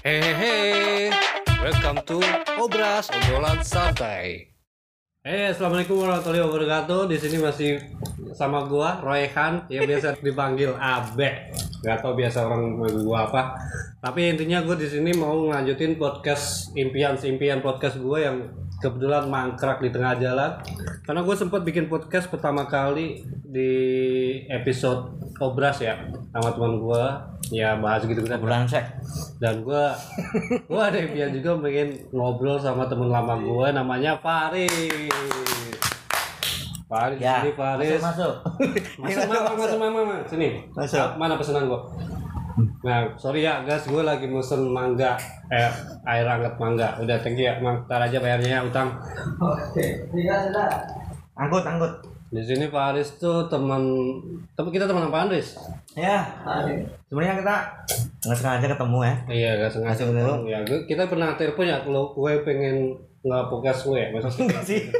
Hehehe, welcome to Obras Obrolan Santai. Eh, assalamualaikum warahmatullahi wabarakatuh. Di sini masih sama gua Royhan yang biasa dipanggil Abe. Gak tau biasa orang manggil gua apa. Tapi intinya gua di sini mau ngelanjutin podcast impian-impian podcast gua yang kebetulan mangkrak di tengah jalan. Karena gue sempat bikin podcast pertama kali di episode Obras ya sama teman gua. Ya bahas gitu gitu bulan sek. Dan gua gua ada impian juga pengen ngobrol sama temen lama gua namanya Faris Faris ya. sini Faris masuk masuk. Masuk mama masuk mama mama sini. Masuk. Ah, mana pesanan gua nah sorry ya guys gue lagi mesen mangga. Eh air hangat mangga. Udah you ya mang. Ntar aja bayarnya ya utang. Angkut angkut di sini Faris tuh teman tapi kita teman apaan Riz? ya sebenarnya kita nggak sengaja ketemu ya. Iya, gak sengaja dulu. Ya, gue- kita pernah telepon ya kalau gue pengen nggak podcast gue, maksudnya. Enggak sih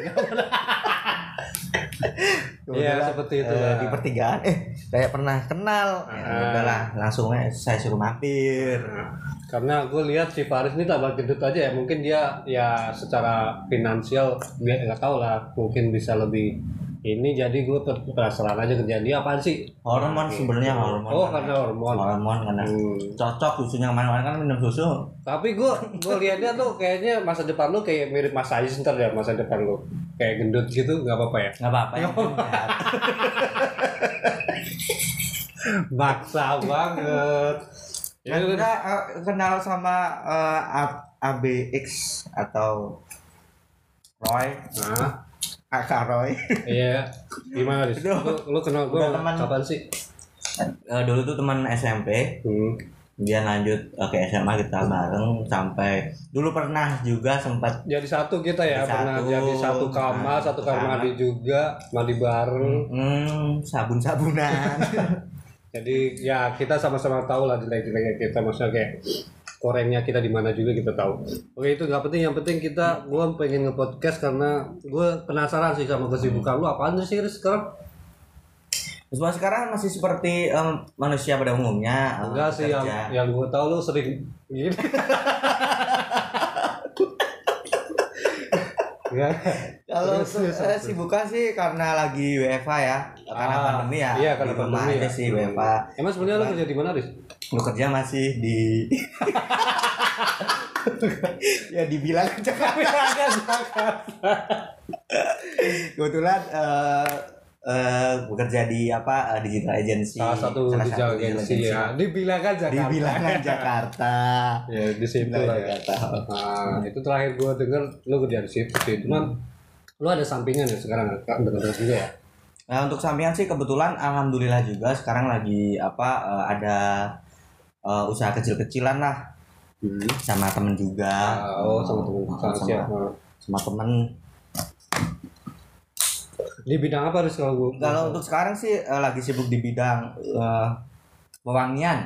Iya, Kebetulan, seperti itu eh, di pertigaan eh kayak pernah kenal ya, Ah. udahlah langsung saya suruh mampir Nah, karena gue lihat si Faris ini tambah gendut aja ya, mungkin dia ya secara finansial dia nggak tahu lah, mungkin bisa lebih ini jadi gue penasaran aja kerjaan dia apaan sih? hormon Gitu. sebenarnya hormon Oh, karena hormon. hormon karena Hmm. cocok susunya ke mana-mana kan minum susu Tapi gue gue lihatnya tuh kayaknya masa depan lu kayak mirip Mas Ais ntar ya masa depan lu kayak gendut gitu nggak apa-apa ya? nggak apa-apa sehat. Maksa banget. Ya, Dan kita eh, kenal sama eh, A- ABX atau Roy Nah, Kakak Roy iya. Gimana, Riz? Aduh. Lu, lu kenal gue kapan sih? Eh, dulu tuh teman SMP Hmm. Dia lanjut eh, ke SMA kita bareng sampai dulu pernah juga sempat Jadi satu kita ya, Jadi pernah satu. jadi satu kamar, Nah, satu satu kamar mandi juga, mandi bareng. hmm, sabun-sabunan Jadi ya kita sama-sama tahu lah nilai-nilai kita, maksudnya kayak korengnya kita di mana juga kita tahu. Oke itu nggak penting, yang penting kita, gue pengen nge-podcast karena gue penasaran sih sama kesibukan lu apaan sih sekarang? Semua sekarang masih seperti em, manusia pada umumnya eh, Enggak sih yang bekerja. yang gue tahu lu sering gini. Enggak. kalau terus. sibukan sih karena lagi WFA ya karena Ah, pandemi ya Iya, karena di pandemi ya. sih WFA Emang sebenarnya lu kerja di mana, Riz? lu kerja masih di ya dibilang Jakarta kebetulan eh eh, bekerja di apa eh, digital agency Salah satu Salah digital digital agency ya. Dibilang kan Jakarta. di bilangan Jakarta Ya, di situ lah ya. Jakarta Nah, itu terakhir gua denger lu kerja di situ sih. Cuman lu ada sampingan ya sekarang kan bener juga ya. Nah untuk sampingan sih kebetulan alhamdulillah juga sekarang lagi apa eh, ada eh, usaha kecil-kecilan lah Hmm. sama temen juga Oh, sama temen sama, sama, siapa? sama temen. Di bidang apa Riz kalau gua? Kalau untuk sekarang sih eh, lagi sibuk di bidang eh, pewangian,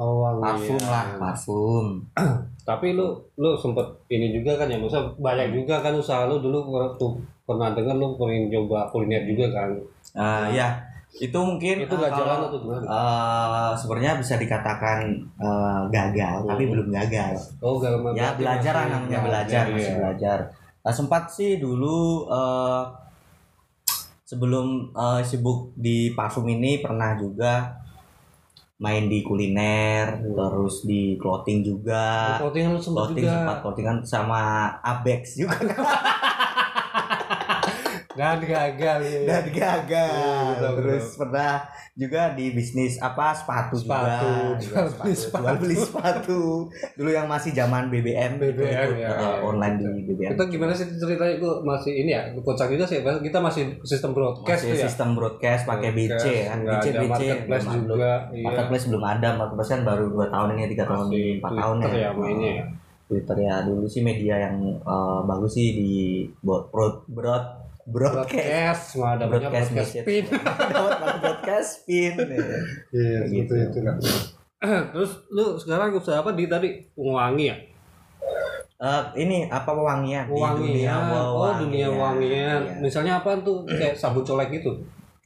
oh, wangi, parfum ya. lah, parfum. Tapi lu lu sempet ini juga kan ya, maksudnya banyak juga kan usaha lu dulu waktu pernah dengar lu pengen coba kuliner juga kan. Eh, ya itu mungkin Itu nggak kalau, jalan atau gimana? eh, sebenarnya bisa dikatakan eh, gagal, tapi Hmm. belum gagal. Oh, gak ya belajar lah namanya belajar masih belajar Nah, sempat sih dulu eh, sebelum eh, sibuk di parfum ini pernah juga main di kuliner terus di clothing juga Clothing clothing juga. sempat clothingan sama Abex juga Dan gagal ya. dan gagal Iya, betul, terus pernah juga di bisnis apa sepatu, Sepatu, juga jual beli sepatu, jual beli sepatu dulu yang masih zaman BBM gitu, BBM, ikut, ya, ya. online di BBM Kita gimana sih ceritanya gue masih ini ya kocak juga sih kita masih sistem broadcast masih ya. sistem broadcast pakai BC Broadcast, kan BC BC marketplace belum ada. juga. Iya. marketplace belum ada marketplace kan baru dua tahun ini tiga tahun empat tahun ya ya ya. Twitter ya dulu sih media yang eh, bagus sih di broad, broad broadcast Broadcast, mah ada banyak broadcast broadcast pin. dapat broadcast pin Iya, Gitu. gitu itu kan. Terus lu sekarang usaha apa di tadi wangi ya? Eh, ini apa wangian di Wangian. dunia oh, dunia wangian. Iya. Misalnya apa tuh kayak sabun colek gitu.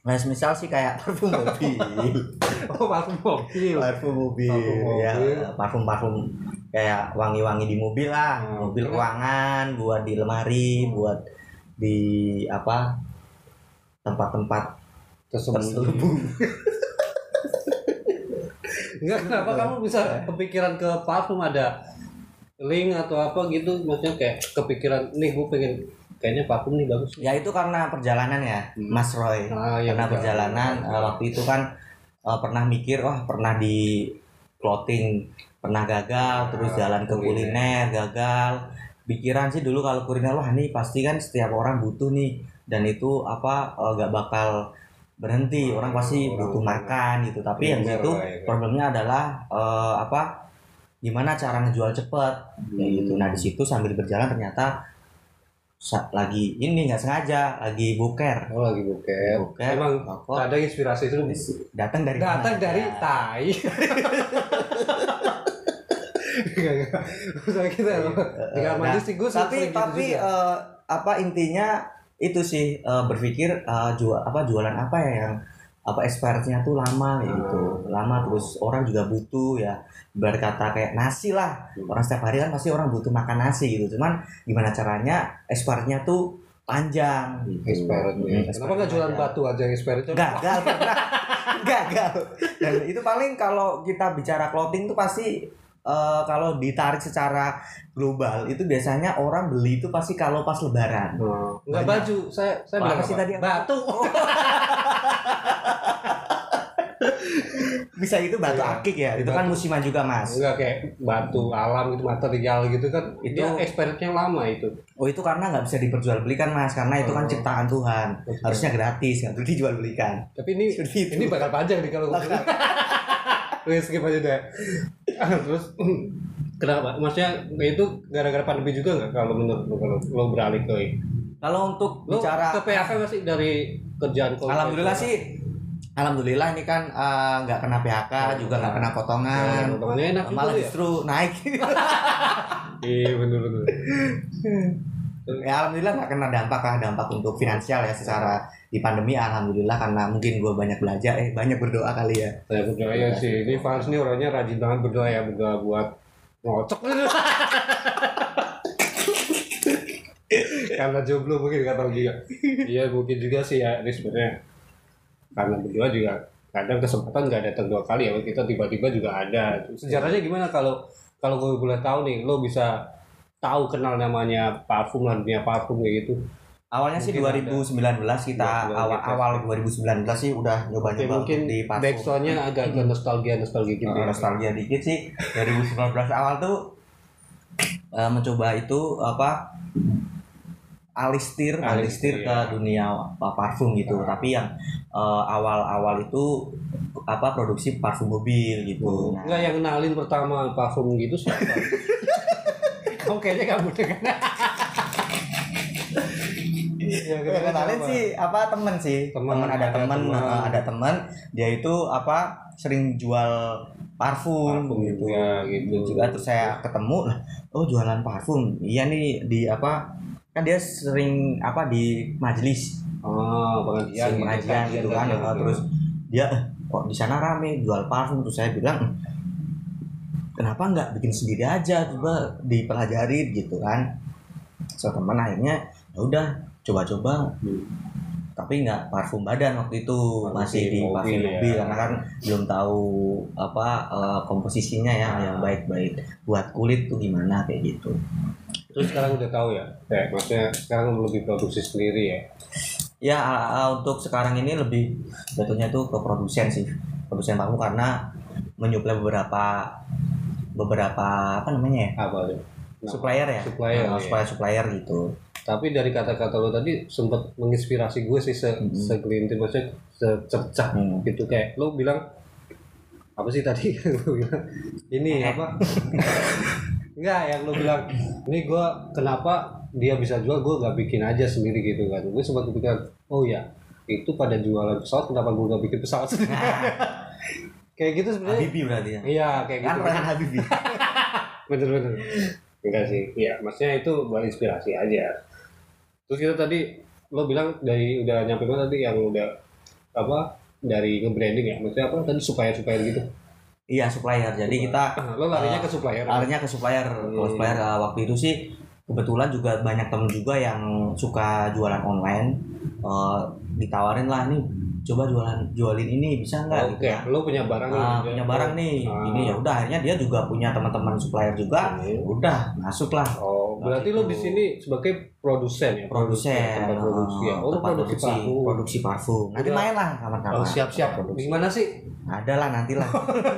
Nah, misal sih kayak parfum mobil, oh parfum mobil parfum mobil, Parfum ya mobil. parfum parfum kayak wangi-wangi di mobil lah, Hmm, mobil ruangan, buat di lemari, buat di apa tempat-tempat terselubung. Enggak, kenapa kamu bisa kepikiran ke parfum ada link atau apa gitu maksudnya kayak kepikiran nih gue pengen kayaknya parfum nih bagus Ya itu karena perjalanan ya, Hmm. Mas Roy. ah, iya, karena betul. perjalanan eh, waktu itu kan eh, pernah mikir wah pernah di clothing pernah gagal terus Ah, jalan ke kuliner. kuliner gagal pikiran sih dulu kalau kuliner wah ini pasti kan setiap orang butuh nih. Dan itu apa eh, gak bakal berhenti. Orang pasti Orang- butuh makan gitu. Tapi yang itu ya, kan. problemnya adalah eh, apa gimana cara ngejual cepet. Kayak Hmm. gitu. Nah di situ sambil berjalan ternyata lagi ini nggak sengaja lagi buker. Oh lagi buket buker emang rokok ada inspirasi itu? Datang dari datang dari tai Enggak, kita Eh, tinggal nah, mandi sih gue tapi gitu tapi eh, apa intinya itu sih eh, berpikir eh, jual apa jualan apa ya yang apa expirednya tuh lama gitu Hmm. lama terus orang juga butuh ya berkata kayak nasi lah Hmm. orang setiap hari kan pasti orang butuh makan nasi gitu cuman gimana caranya expirednya tuh panjang gitu. expired Hmm, expired Kenapa nggak jualan panjang. batu aja yang expired itu? gagal gagal dan itu paling kalau kita bicara clothing tuh pasti eh, kalau ditarik secara global itu biasanya orang beli itu pasti kalau pas lebaran Oh, Enggak baju. Saya saya bilang sih apa? tadi? Batu. bisa itu batu Iya. akik ya itu kan Batu. musiman juga mas Enggak kayak batu alam gitu material gitu kan. Itu- expirednya lama itu. oh itu karena nggak bisa diperjualbelikan mas karena itu kan Oh. ciptaan Tuhan Betul. harusnya gratis nggak perlu dijual belikan Tapi ini ini bakal panjang nih kalau. Oke, skip aja deh. Terus? Kenapa? Maksudnya itu gara-gara pandemi juga nggak kalau menurut lo kalau lo beralih ke kalau untuk lo bicara ke PHK masih dari kerjaan kalau alhamdulillah sih alhamdulillah ini kan eh, nggak kena PHK juga nggak kena potongan. Potongannya enak juga malah ya. justru naik. Iya bener bener. ya alhamdulillah nggak kena dampak lah dampak untuk finansial ya secara di pandemi alhamdulillah karena mungkin gue banyak belajar eh banyak berdoa kali ya. Saya berdoa ya sih. Ini Fans nih orangnya rajin banget berdoa ya berdoa buat ngocok. Karena jomblo mungkin nggak tahu juga. Iya mungkin juga sih ya ini sebenarnya. Karena berdoa juga kadang kesempatan nggak datang dua kali ya kita tiba-tiba juga ada. Sejarahnya gimana kalau kalau gue boleh tahu nih lo bisa tahu kenal namanya parfum lah dunia parfum kayak gitu awalnya sih Mungkin 2019 kita Iya, awal awal 2019 sih udah nyoba nyoba mungkin di parfum backsoundnya agak ke nostalgia nostalgia gitu ya. nostalgia dikit sih 2019 awal tuh eh, mencoba itu apa alistir Alistir, ke ya. dunia pa- parfum gitu Ah. tapi yang eh, awal-awal itu apa produksi parfum mobil gitu Nah, Enggak yang kenalin pertama parfum gitu siapa? Kamu kayaknya kamu dengan. Yang kenalin sih apa temen sih. Temen, temen, ada ada temen temen. eh, ada temen. Dia itu apa sering jual parfum, Parfum gitu. juga, gitu. juga terus saya ketemu lah oh jualan parfum. Iya nih di apa kan dia sering apa di majelis. Oh, pengajian, sering pengajian gitu kan eh, terus dia "Eh, kok di sana rame jual parfum? Terus saya bilang "Hmm, kenapa nggak bikin sendiri aja coba dipelajari gitu kan. So teman akhirnya ya udah coba-coba tapi nggak parfum badan waktu itu Parfum masih di mobil parfum ya. mobil karena kan belum tahu apa eh, komposisinya ya Ah. yang baik-baik buat kulit tuh gimana kayak gitu Terus sekarang udah tahu ya? Kayak maksudnya sekarang lebih produksi sendiri ya. ya eh, eh, untuk sekarang ini lebih jatuhnya tuh ke produsen sih produsen parfum karena menyuplai beberapa beberapa apa namanya ya Apa? Nah, supplier ya Supplier, Eh, iya. supplier supplier gitu Tapi dari kata-kata lo tadi sempat menginspirasi gue sih se Mhm. segelintir maksudnya secercah Hmm. gitu. Kayak lo bilang apa sih tadi? Lo bilang ini apa? Enggak yang lo bilang ini gue kenapa dia bisa jual? Gue gak bikin aja sendiri gitu kan. Gue sempat kepikiran oh ya itu pada jualan pesawat kenapa gue gak bikin pesawat? Sendiri kayak gitu sebenarnya. Habibie berarti ya? Iya kayak kan gitu. Rehan Habibie bener bener enggak sih. Iya maksudnya itu buat inspirasi aja terus kita tadi lo bilang dari udah nyampe mana tadi yang udah apa dari nge-branding ya? Maksudnya apa? Tadi supplier supplier gitu? Iya supplier. Jadi kita lo larinya Eh, ke supplier. larinya ke supplier. Kalau Hmm. supplier uh, waktu itu sih kebetulan juga banyak temen juga yang suka jualan online. Uh, ditawarin lah nih coba jualan jualin ini bisa nggak? Oke gitu ya. lo punya barang Ah, dia- punya barang nih. Ah. ini ya udah akhirnya dia juga punya teman-teman supplier juga. Hmm. udah masuk lah Oh, berarti lo di sini sebagai produsen ya? produsen tempat produksi ya. uh, Oh, tempat produksi parfum. produksi parfum nanti Udah. main lah kapan-kapan Oh, siap-siap. Gimana sih? ada lah nanti lah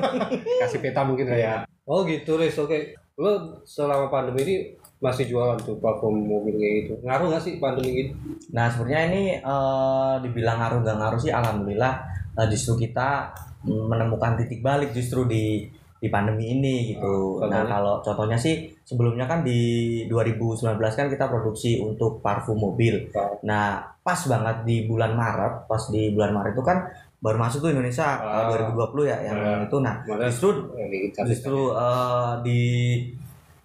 Kasih peta mungkin ya. Oh, gitu, Riz. Oke. Lo selama pandemi ini masih jualan tuh parfum mobil kayak gitu. Ngaruh nggak sih pandemi gitu? Nah sebenarnya ini eh, dibilang ngaruh gak ngaruh sih alhamdulillah eh, justru kita mm, menemukan titik balik justru di di pandemi ini gitu. Ah, nah kalau contohnya sih sebelumnya kan di 2019 kan kita produksi untuk parfum mobil. Ah. Nah pas banget di bulan Maret, pas di bulan Maret itu kan baru masuk tuh Indonesia eh, 2020 ya yang Ah. itu. Nah justru justru eh, di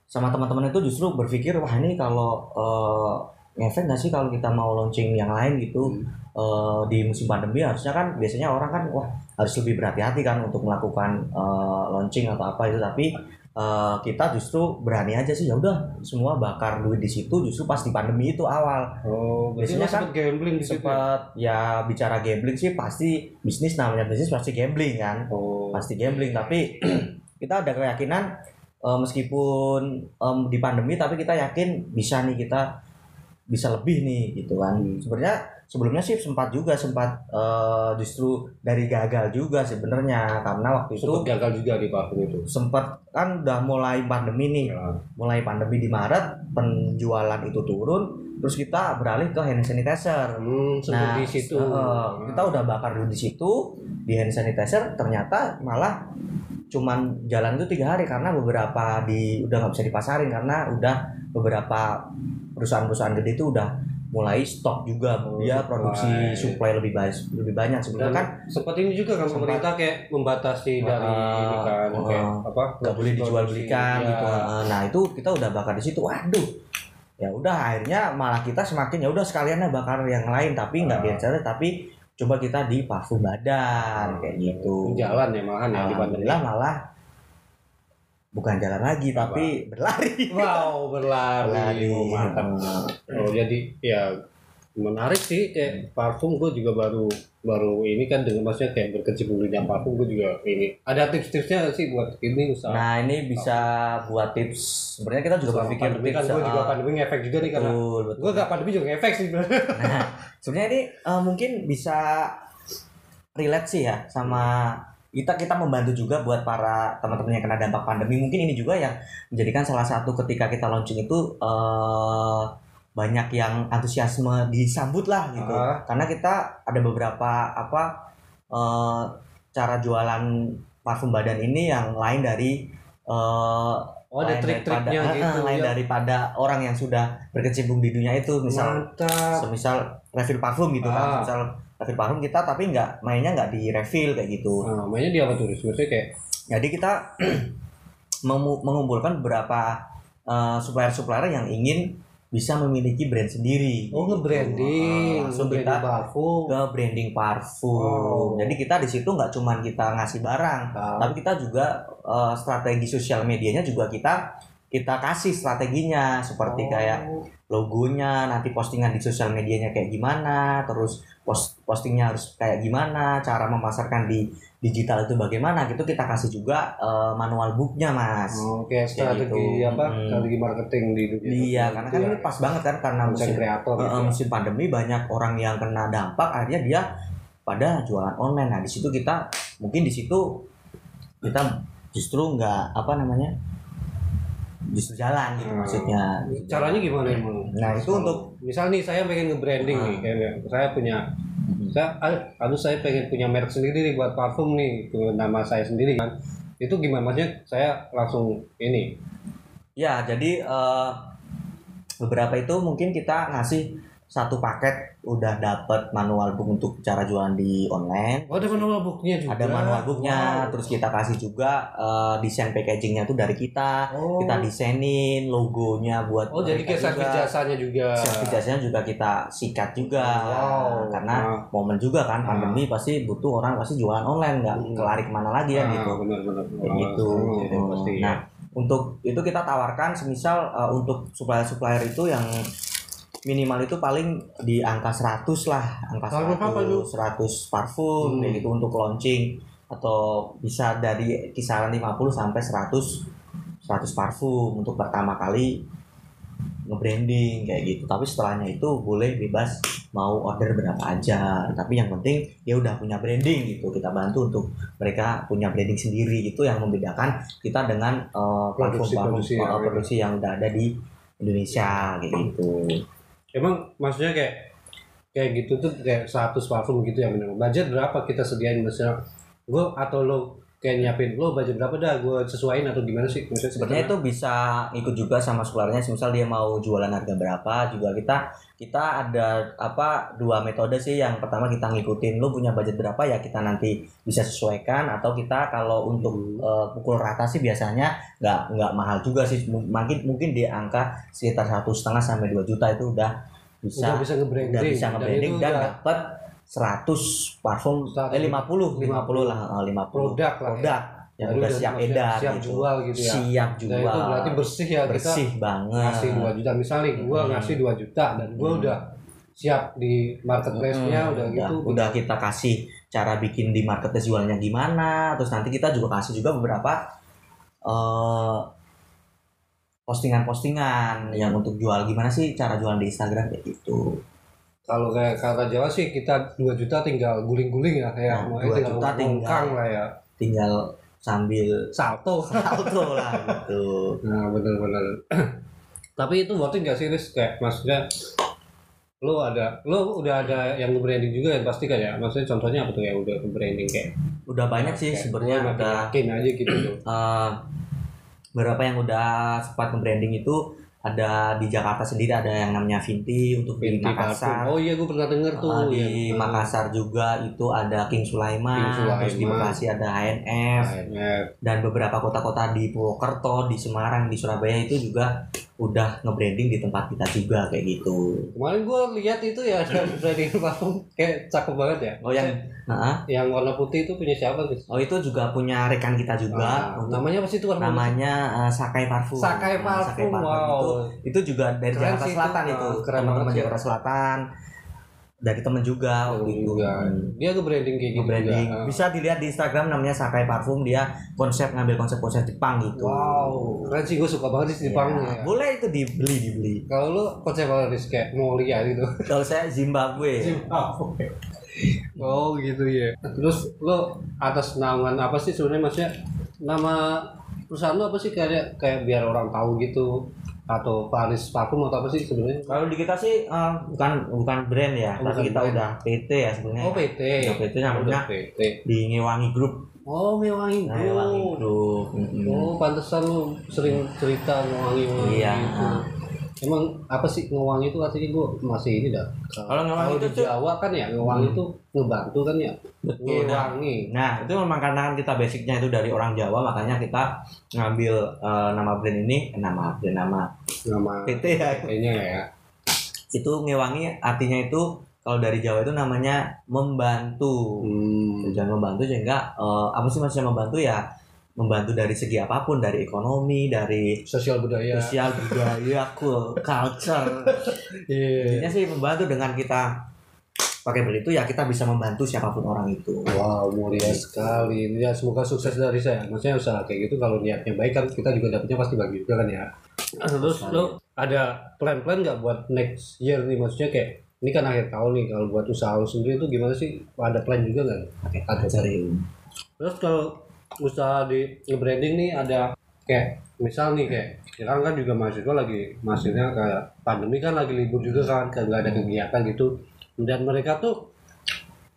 sama teman-teman itu justru berpikir wah ini kalau eh, ngefek nggak sih kalau kita mau launching yang lain gitu Hmm. eh, di musim pandemi harusnya kan biasanya orang kan wah harus lebih berhati-hati kan untuk melakukan eh, launching atau apa itu tapi eh, kita justru berani aja sih ya udah semua bakar duit di situ justru pas di pandemi itu awal Oh, Biasanya sempet gambling di situ. ya? sempat ya bicara gambling sih pasti bisnis namanya bisnis pasti gambling kan Oh, pasti gambling tapi kita ada keyakinan eh, meskipun em, di pandemi tapi kita yakin bisa nih kita bisa lebih nih gitu kan Hmm. sebenarnya sebelumnya sih sempat juga sempat eh, justru dari gagal juga sebenarnya karena waktu itu sempet gagal juga di parfum itu. sempat kan udah mulai pandemi nih Ya. mulai pandemi di Maret penjualan itu turun terus kita beralih ke hand sanitizer Hmm, sempet di situ. eh, kita udah bakar dulu di situ di hand sanitizer ternyata malah cuman jalan itu tiga hari karena beberapa di udah nggak bisa dipasarin karena udah beberapa perusahaan-perusahaan gede itu udah mulai stok juga Oh, dia supply. produksi supply lebih banyak lebih banyak sebenarnya kan. sempat ini juga kan pemerintah kayak membatasi dari ini kan ah, kayak apa nggak boleh dijual belikan Ya. gitu. Nah itu kita udah bakar di situ. Waduh. Ya udah akhirnya malah kita semakin ya udah sekalian lah bakar yang lain tapi nggak hand sanitizer, tapi coba kita di parfum badan kayak gitu. Jalan ya malahan ya di malah bukan jalan lagi tapi berlari. Wow, berlari. Berlari. Oh, mantap. Oh, jadi ya menarik sih kayak parfum gue juga baru baru ini kan dengan maksudnya kayak berkecimpung di parfum gue juga ini ada tips-tipsnya sih buat ini usaha Nah ini bisa buat tips. Sebenarnya kita juga berpikir pandemi kan gue juga uh, pandemi ngefek juga nih karena betul, betul. gue gak pandemi juga ngefek sih. Nah sebenarnya ini uh, mungkin bisa relate sih ya sama kita kita membantu juga buat para teman-teman yang kena dampak pandemi mungkin ini juga yang menjadikan salah satu ketika kita launching itu uh, banyak yang antusiasme disambut lah gitu Ah. karena kita ada beberapa apa eh, cara jualan parfum badan ini yang lain dari eh, Oh ada trik-triknya daripada- gitu eh, lain ya. daripada orang yang sudah berkecimpung di dunia itu misal Mantap. semisal refill parfum gitu Ah. kan misal refill parfum kita tapi nggak mainnya nggak di refill kayak gitu Nah, namanya dia apa tuh? Maksudnya kayak jadi kita mengumpulkan beberapa eh, supplier-supplier yang ingin bisa memiliki brand sendiri oh nge-branding, Ah, langsung kita parfum. ke branding parfum. Oh. Jadi kita di situ nggak cuman kita ngasih barang, Nah, tapi kita juga eh, strategi sosial medianya juga kita kita kasih strateginya seperti oh. kayak logonya, nanti postingan di sosial medianya kayak gimana, terus post postingnya harus kayak gimana, cara memasarkan di digital itu bagaimana, gitu kita kasih juga eh, manual booknya mas. Oh, kayak strategi gitu. apa? Hmm. Strategi marketing di dunia. Iya, karena kan Iya. ini pas banget kan karena musim kreator gitu. eh, musim pandemi banyak orang yang kena dampak akhirnya dia pada jualan online nah di situ kita mungkin di situ kita justru nggak apa namanya justru jalan gitu Hmm. maksudnya Caranya gimana emang? nah itu untuk misal nih saya pengen nge-branding Ah. nih kayak saya punya saya ah, aduh saya pengen punya merek sendiri nih buat parfum nih ke nama saya sendiri kan. Itu gimana? Maksudnya saya langsung ini. Ya jadi eh, beberapa itu mungkin kita ngasih satu paket udah dapat manual book untuk cara jualan di online. Oh, ada manual booknya juga. Ada manual booknya, Wow. terus kita kasih juga eh, desain packagingnya tuh dari kita. Oh. Kita desainin logonya buat Oh, jadi kayak servis jasanya juga. Servis jasanya juga kita sikat juga. Wow. Karena Nah. momen juga kan Ah. pandemi pasti butuh orang pasti jualan online nggak Hmm. kelari ke mana lagi ya Ah, gitu. benar-benar. Kayak gitu. Iya, pasti. Nah, untuk itu kita tawarkan semisal uh, untuk supplier-supplier itu yang minimal itu paling di angka 100 lah, angka apa itu? 100, 100 parfum Hmm. kayak gitu untuk launching atau bisa dari kisaran 50 sampai 100 100 parfum untuk pertama kali nge-branding kayak gitu. Tapi setelahnya itu boleh bebas mau order berapa aja. Tapi yang penting dia udah punya branding gitu. Kita bantu untuk mereka punya branding sendiri gitu yang membedakan kita dengan uh, parfum-parfum Produksi-produksi uh, yang- produksi yang udah ada di Indonesia kayak gitu. Emang maksudnya kayak kayak gitu tuh kayak 100 parfum gitu ya bener. Budget berapa kita sediain misalnya gue atau lo kayak nyiapin lo budget berapa dah? Gue sesuaiin atau gimana sih? Maksudnya Sebenarnya itu bisa ikut juga sama suppliernya, misal dia mau jualan harga berapa juga kita kita ada apa dua metode sih. Yang pertama kita ngikutin lu punya budget berapa ya? Kita nanti bisa sesuaikan. Atau kita kalau untuk Hmm. eh, pukul rata sih biasanya nggak nggak mahal juga sih. Mungkin mungkin di angka sekitar satu setengah sampai 2 juta itu udah bisa udah bisa nge-branding. udah bisa nge-branding dan udah dapat 100 parfum eh 50 50 lah eh, 50 produk lah ya. produk. Yang Jadi udah siap edar siap gitu. jual gitu ya. Siap Nah, jual. itu berarti bersih ya kita bersih banget. ngasih 2 juta. Misalnya gue Hmm. ngasih 2 juta dan gue Hmm. udah siap di marketplace-nya Hmm, udah gitu. Udah kita kasih cara bikin di marketplace jualnya gimana. Terus nanti kita juga kasih juga beberapa eh, postingan-postingan yang untuk jual. Gimana sih cara jualan di Instagram kayak gitu kalau kayak kata Jawa sih kita 2 juta tinggal guling-guling ya kayak Nah, mau- 2 tinggal juta tinggal. lah ya. Tinggal sambil salto. Salto lah gitu. Nah bener-bener. Tapi itu worth it gak sih Riz? kayak maksudnya lo ada lo udah ada yang branding juga ya pasti kan ya maksudnya contohnya apa tuh ya udah branding kayak? Udah banyak sih kayak sebenarnya makin udah aja gitu tuh. Eh, beberapa yang udah sempat nge-branding itu ada di Jakarta sendiri ada yang namanya Vinti untuk di Binti Makassar parfum. oh iya gue pernah denger tuh Uh, di yang- Makassar juga itu ada King Sulaiman, King Sulaiman. terus di Bekasi ada HNF AMF. dan beberapa kota-kota di Purwokerto, di Semarang, di Surabaya itu juga udah nge-branding di tempat kita juga kayak gitu. kemarin gue lihat itu ya ada branding parfum kayak cakep banget ya Oh yang nah, yang warna putih itu punya siapa Riz? oh itu juga punya rekan kita juga Ah, untuk namanya apa sih itu warna namanya uh, Sakai Parfum. Sakai Nah, Parfum, wow. itu itu juga dari Keren Jakarta sih itu. Selatan itu, keren teman-teman banget sih. Jakarta Selatan dari temen juga waktu itu. juga. Dia ke branding kayak gitu branding juga. bisa dilihat di Instagram namanya Sakai Parfum dia konsep ngambil konsep-konsep Jepang gitu Wow, keren sih gue suka banget Ya, di Jepangnya. ya. boleh itu dibeli dibeli Kalau lu konsep apa kayak mau lihat gitu. kalau saya Zimbabwe oh gitu ya. Terus lu atas naungan apa sih sebenarnya maksudnya nama perusahaan lu apa sih kayak kayak biar orang tahu gitu atau Paris Parfum atau apa sih sebenarnya? kalau di kita sih eh, bukan bukan brand ya Oh, tapi kita brand. udah PT ya sebenarnya Oh PT. Udah PT namanya PT. di Ngewangi Group Oh Mewangi nah, Ngewangi Group. Group. Oh pantesan lu sering cerita ngewangi wangi Iya. gitu. Emang apa sih ngewangi itu artinya gue masih ini dah. Kalau ngewangi itu di Jawa kan ya ngewangi itu ngebantu kan ya. Betul. Ngewangi. Nah itu memang karena kan kita basicnya itu dari orang Jawa makanya kita ngambil eh, nama brand ini eh, nama brand nama Nama PT ya kayaknya ya. itu ngewangi artinya itu kalau dari Jawa itu namanya membantu Hmm. tujuan membantu sehingga eh, apa sih maksudnya membantu ya membantu dari segi apa pun dari ekonomi dari Sosial budaya. sosial budaya cool culture Iya. intinya sih membantu dengan kita pakai brand itu ya kita bisa membantu siapa pun orang itu Wow, mulia sekali. Ya semoga sukses dari saya. Maksudnya usaha kayak gitu kalau niatnya baik kan kita juga dapetnya pasti bagi juga kan ya. Terus lo ada plan-plan nggak buat next year nih? Maksudnya kayak ini kan akhir tahun nih kalau buat usaha lo sendiri itu gimana sih? Ada plan juga nggak? pakai Ada. cari Terus kalau usaha di branding nih ada kayak misal nih kayak sekarang kan juga mahasiswa lagi maksudnya kayak pandemi kan lagi libur juga kan nggak ada kegiatan gitu. Dan mereka tuh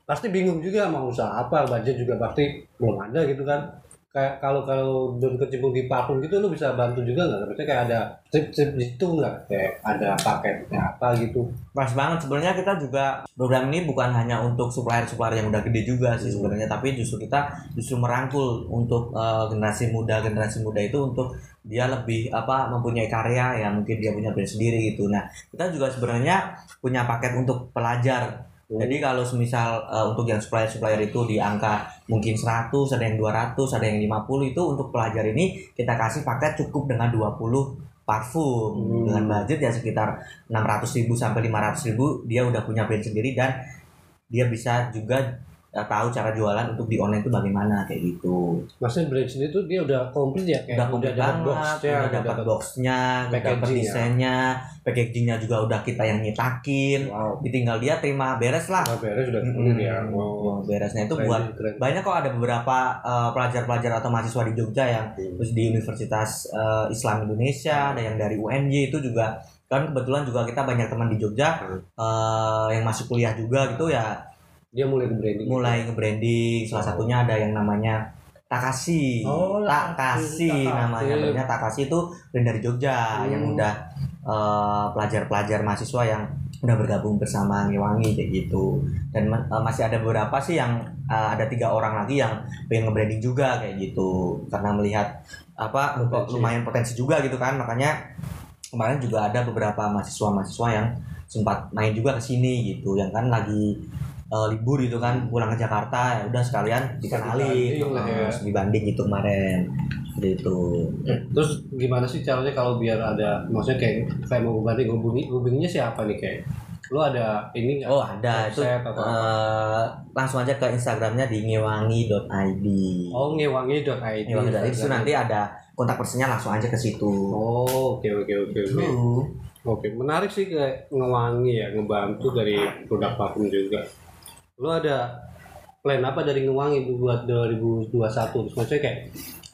pasti bingung juga mau usaha apa budget juga pasti belum ada gitu kan kayak kalau kalau udah kecimpung di parfum gitu lu bisa bantu juga nggak? Maksudnya kayak ada tip-tip di situ nggak? Kayak ada paketnya apa gitu? Pas banget sebenarnya kita juga program ini bukan hanya untuk supplier-supplier yang udah gede juga sih Hmm. sebenarnya tapi justru kita justru merangkul untuk eh, generasi muda generasi muda itu untuk dia lebih apa mempunyai karya ya mungkin dia punya brand sendiri gitu. Nah kita juga sebenarnya punya paket untuk pelajar. Jadi kalau semisal eh, untuk yang supplier-supplier itu di angka mungkin 100, ada yang 200, ada yang 50 itu untuk pelajar ini kita kasih paket cukup dengan 20 parfum Hmm. dengan budget ya sekitar 600.000 sampai 500.000 dia udah punya brand sendiri dan dia bisa juga eh, tahu cara jualan untuk di online itu bagaimana kayak gitu. Maksudnya brand sendiri tuh dia udah komplit ya? Kayak udah komplit dapat banget, boxnya, udah dapat dapat- boxnya, udah dapat ya. desainnya, packagingnya juga udah kita yang nyetakin. Wow. Ditinggal dia terima beres lah. Nah, beres sudah Mm-mm. komplit ya. Wow. Beresnya itu Keren, buat keren. banyak kok ada beberapa eh, pelajar-pelajar atau mahasiswa di Jogja yang Hmm. terus di Universitas eh, Islam Indonesia ada yang dari UNY itu juga kan kebetulan juga kita banyak teman di Jogja Hmm. eh, yang masuk kuliah juga gitu ya Dia mulai ke branding. mulai nge-branding. Salah satunya ada yang namanya Takashi. Oh, Takashi namanya. Brandnya Takashi itu brand dari Jogja Hmm. yang udah eh, pelajar-pelajar mahasiswa yang udah bergabung bersama Ngewangi kayak gitu. Dan eh, masih ada beberapa sih yang eh, ada tiga orang lagi yang pengen nge-branding juga kayak gitu. Karena melihat apa Potensi. lumayan potensi juga gitu kan. Makanya kemarin juga ada beberapa mahasiswa-mahasiswa yang sempat main juga ke sini gitu. Yang kan lagi eh, libur gitu kan pulang ke Jakarta ya udah sekalian dikenalin dibanding lah ya. terus dibanding gitu kemarin seperti itu Terus gimana sih caranya kalau biar ada maksudnya kayak kayak mau ngebanting hubungi hubunginya siapa nih kayak lu ada ini nggak? oh ada itu apa? eh, langsung aja ke Instagramnya di ngewangi.id Oh ngewangi.id. ngewangi.id itu nanti ada kontak personnya langsung aja ke situ Oh oke oke oke oke. Tuh. Oke menarik sih kayak ngewangi ya ngebantu dari produk parfum juga. Lu ada plan apa dari ngewangi buat 2021? Terus maksudnya kayak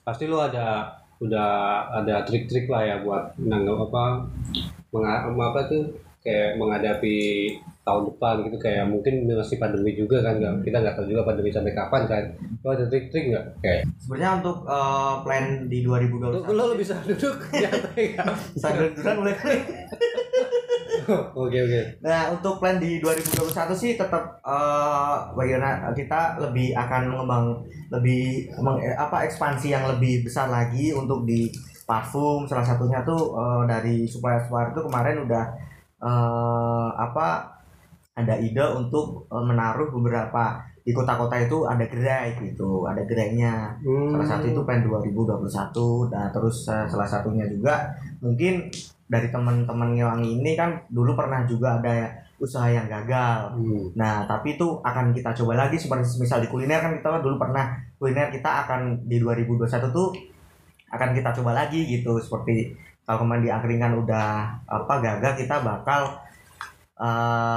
pasti lu ada udah ada trik-trik lah ya buat nanggap apa menga- apa tuh kayak menghadapi tahun depan gitu kayak mungkin masih pandemi juga kan nggak kita nggak tahu juga pandemi sampai kapan kan lu ada trik-trik nggak kayak sebenarnya untuk eh, plan di lu, 2021 lu bisa duduk santai nggak? sambil duluan mulai kali. oke oke Nah, untuk plan di 2021 sih tetap eh bagaimana kita lebih akan mengembang lebih meng- eh, apa ekspansi yang lebih besar lagi untuk di parfum salah satunya tuh eh, dari supplier-supplier itu kemarin udah eh apa ada ide untuk eh, menaruh beberapa di kota-kota itu ada gerai gitu, ada gerainya. Salah satu itu plan 2021 nah terus eh, salah satunya juga mungkin dari teman-teman Ngewangi ini kan dulu pernah juga ada usaha yang gagal. Hmm. Nah, tapi itu akan kita coba lagi seperti misal di kuliner kan kita kan dulu pernah kuliner kita akan di 2021 tuh akan kita coba lagi gitu seperti kalau kemarin di angkringan udah apa gagal kita bakal eh,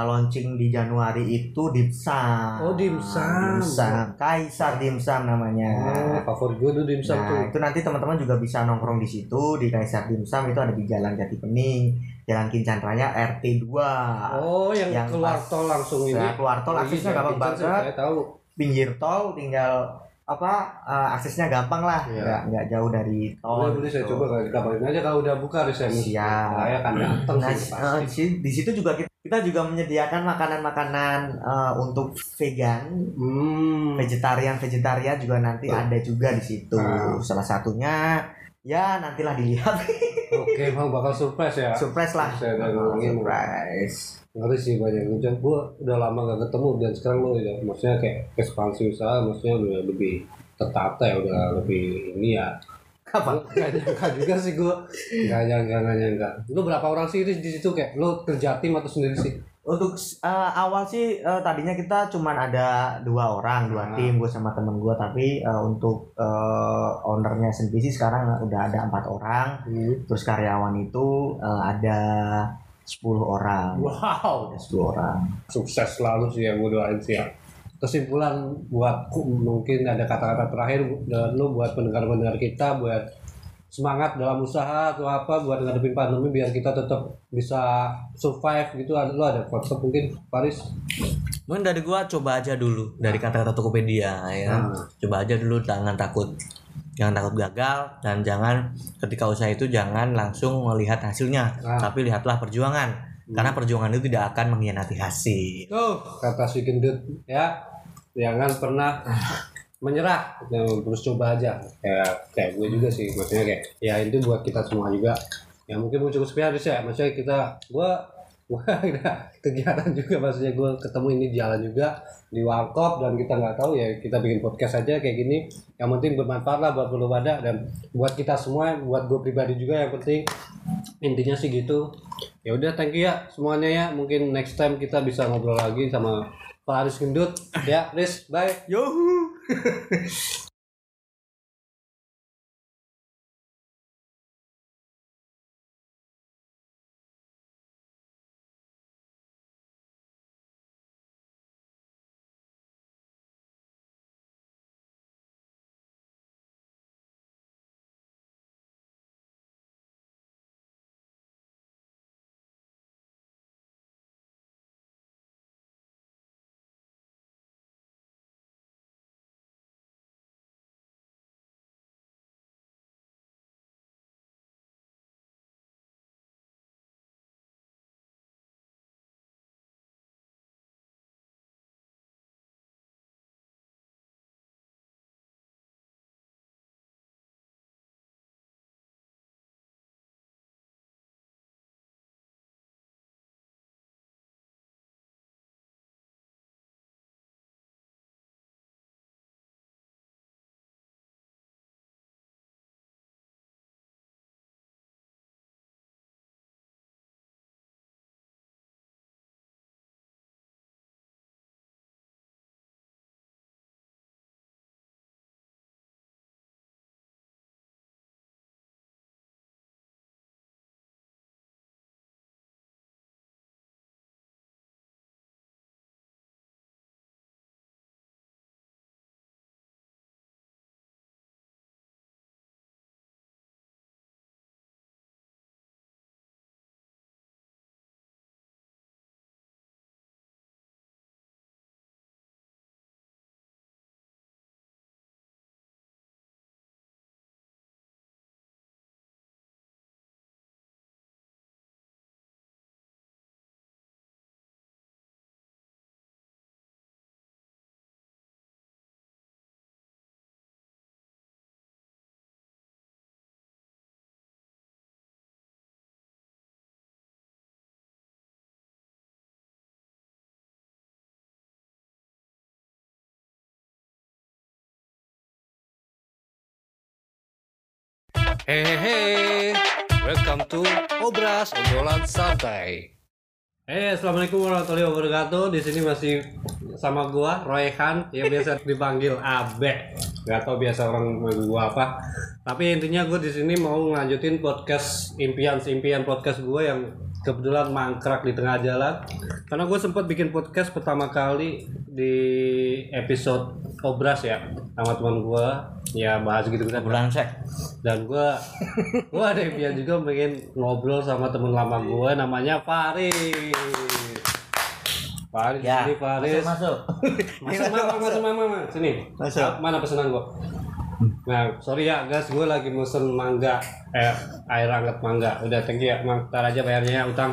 launching di Januari itu dimsum. Oh, dimsum. Dimsum. Kaisar dimsum namanya. Oh, favorit gue tuh dimsum tuh. Nah, itu nanti teman-teman juga bisa nongkrong di situ di Kaisar Dimsum itu ada di Jalan Jati Pening, Jalan Kincan Raya RT 2. Oh, yang, Yang keluar pas- tol langsung ini. Nah, keluar tol Oh, iya, aksesnya gampang banget. Saya tahu. Pinggir tol tinggal apa eh, aksesnya gampang lah, Iya. nggak nggak jauh dari tol. Boleh, boleh saya gitu. coba kabarin aja kalau udah buka deh saya. Siap. Saya akan datang Nah, sih si- di situ juga kita, kita juga menyediakan makanan-makanan eh, untuk vegan, Hmm. vegetarian vegetarian juga nanti Tuh. ada juga di situ. Ah. Salah satunya ya nantilah dilihat Oke, bang bakal surprise ya. surprise lah. Saya ngomongin. surprise. Ngeri sih banyak hujan. Gue udah lama gak ketemu dan sekarang lo ya, maksudnya kayak ekspansi usaha, maksudnya udah lebih tertata ya, udah lebih ini ya. Apa? Gak nyangka juga sih gue. Gak nyangka, gak nyangka. Lu berapa orang sih di di situ kayak? Lu kerja tim atau sendiri sih? Untuk eh, awal sih eh, tadinya kita cuman ada dua orang, dua Ah. tim, gue sama temen gue. Tapi eh, untuk eh, ownernya sendiri sih sekarang udah ada empat orang. Hmm. Terus karyawan itu eh, ada 10 orang. Wow, Ada 10 orang. sukses selalu sih yang gue doain sih ya. Kesimpulan buat mungkin ada kata-kata terakhir dan lu buat pendengar-pendengar kita buat semangat dalam usaha atau apa buat ngadepin pandemi biar kita tetap bisa survive gitu ada lu ada konsep mungkin Paris Mungkin dari gua coba aja dulu dari kata-kata Tokopedia ya. Hmm. Coba aja dulu jangan takut. jangan takut gagal dan jangan ketika usaha itu jangan langsung melihat hasilnya Ah. tapi lihatlah perjuangan karena perjuangan itu tidak akan mengkhianati hasil Tuh, kata si gendut ya, jangan pernah menyerah, Ya, terus coba aja. Kayak kayak gue juga sih, maksudnya kayak ya itu buat kita semua juga. Ya mungkin mau cukup sepian ya, maksudnya kita, gue gue kegiatan juga, maksudnya gue ketemu ini jalan juga di warkop dan kita nggak tahu ya kita bikin podcast aja kayak gini. Yang penting bermanfaat lah buat belum ada dan buat kita semua, buat gue pribadi juga yang penting intinya sih gitu ya udah thank you ya semuanya ya mungkin next time kita bisa ngobrol lagi sama Pak Aris Gendut ya Riz bye Yuhu. Hehehe, welcome to Obras Obrolan Santai. Eh, assalamualaikum warahmatullahi wabarakatuh. Di sini masih sama gua Royhan yang biasa dipanggil Abe. Gak tau biasa orang manggil gua apa. Tapi intinya gue di sini mau ngelanjutin podcast impian-impian podcast gua yang kebetulan mangkrak di tengah jalan. Karena gue sempat bikin podcast pertama kali di episode Obras ya sama teman gua. Ya bahas gitu gitu bulan sek. Dan gua gua ada impian juga pengen ngobrol sama temen lama gua namanya Faris Faris ya. sini Faris masuk masuk. Mama masuk mama mama sini. Masuk. Ah, mana pesanan gua nah sorry ya guys gue lagi mesen mangga. Eh air hangat mangga. Udah you ya mang. Ntar aja bayarnya ya utang.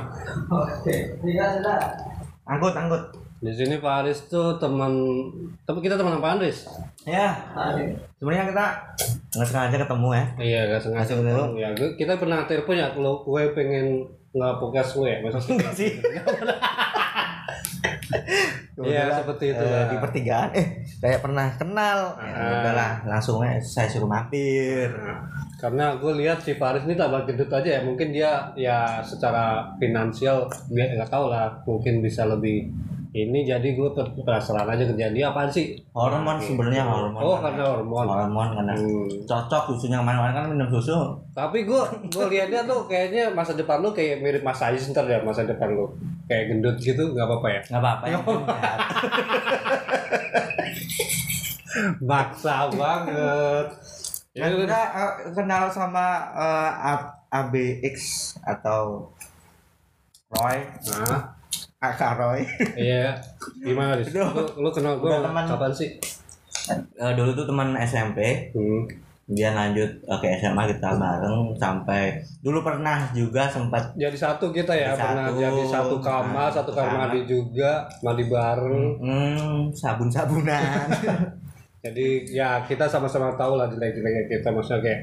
Angkut angkut di sini Faris tuh teman tapi kita teman apaan Riz? ya sebenarnya kita nggak sengaja ketemu ya. Iya, gak sengaja dulu. Ya, gue- kita pernah telepon ya kalau gue pengen nggak podcast gue, maksudnya. Enggak sih. Iya, Kebetulan, seperti itu eh, di pertigaan. Eh kayak pernah kenal. Ya, Ah. udahlah langsung saya suruh mampir. Nah, karena gue lihat si Faris ini tambah gendut aja ya, mungkin dia ya secara finansial dia nggak tahu lah, mungkin bisa lebih ini. Jadi gue penasaran aja kerjaan dia apaan sih? hormon Nah, sebenarnya hormon. Oh, karena hormon. hormon karena Hmm. cocok susunya ke mana-mana kan minum susu. Tapi gue gue lihatnya tuh kayaknya masa depan lu kayak mirip Mas Ais ntar ya masa depan lu kayak gendut gitu nggak apa-apa ya? nggak apa-apa sehat. Maksa banget. Ya, Dan kita eh, kenal sama eh, A- ABX atau Roy Nah, Aka Roy iya. Gimana, Riz? Lu, lu kenal gue kapan sih? Eh, dulu tuh teman SMP Hmm. Kemudian lanjut eh, ke SMA kita bareng sampai dulu pernah juga sempat Jadi satu kita ya, Jadi pernah satu. jadi satu kamar, Nah, satu satu kamar mandi juga, mandi bareng. hmm, sabun-sabunan. Jadi ya kita sama-sama tahu lah jelek-jeleknya kita, maksudnya kayak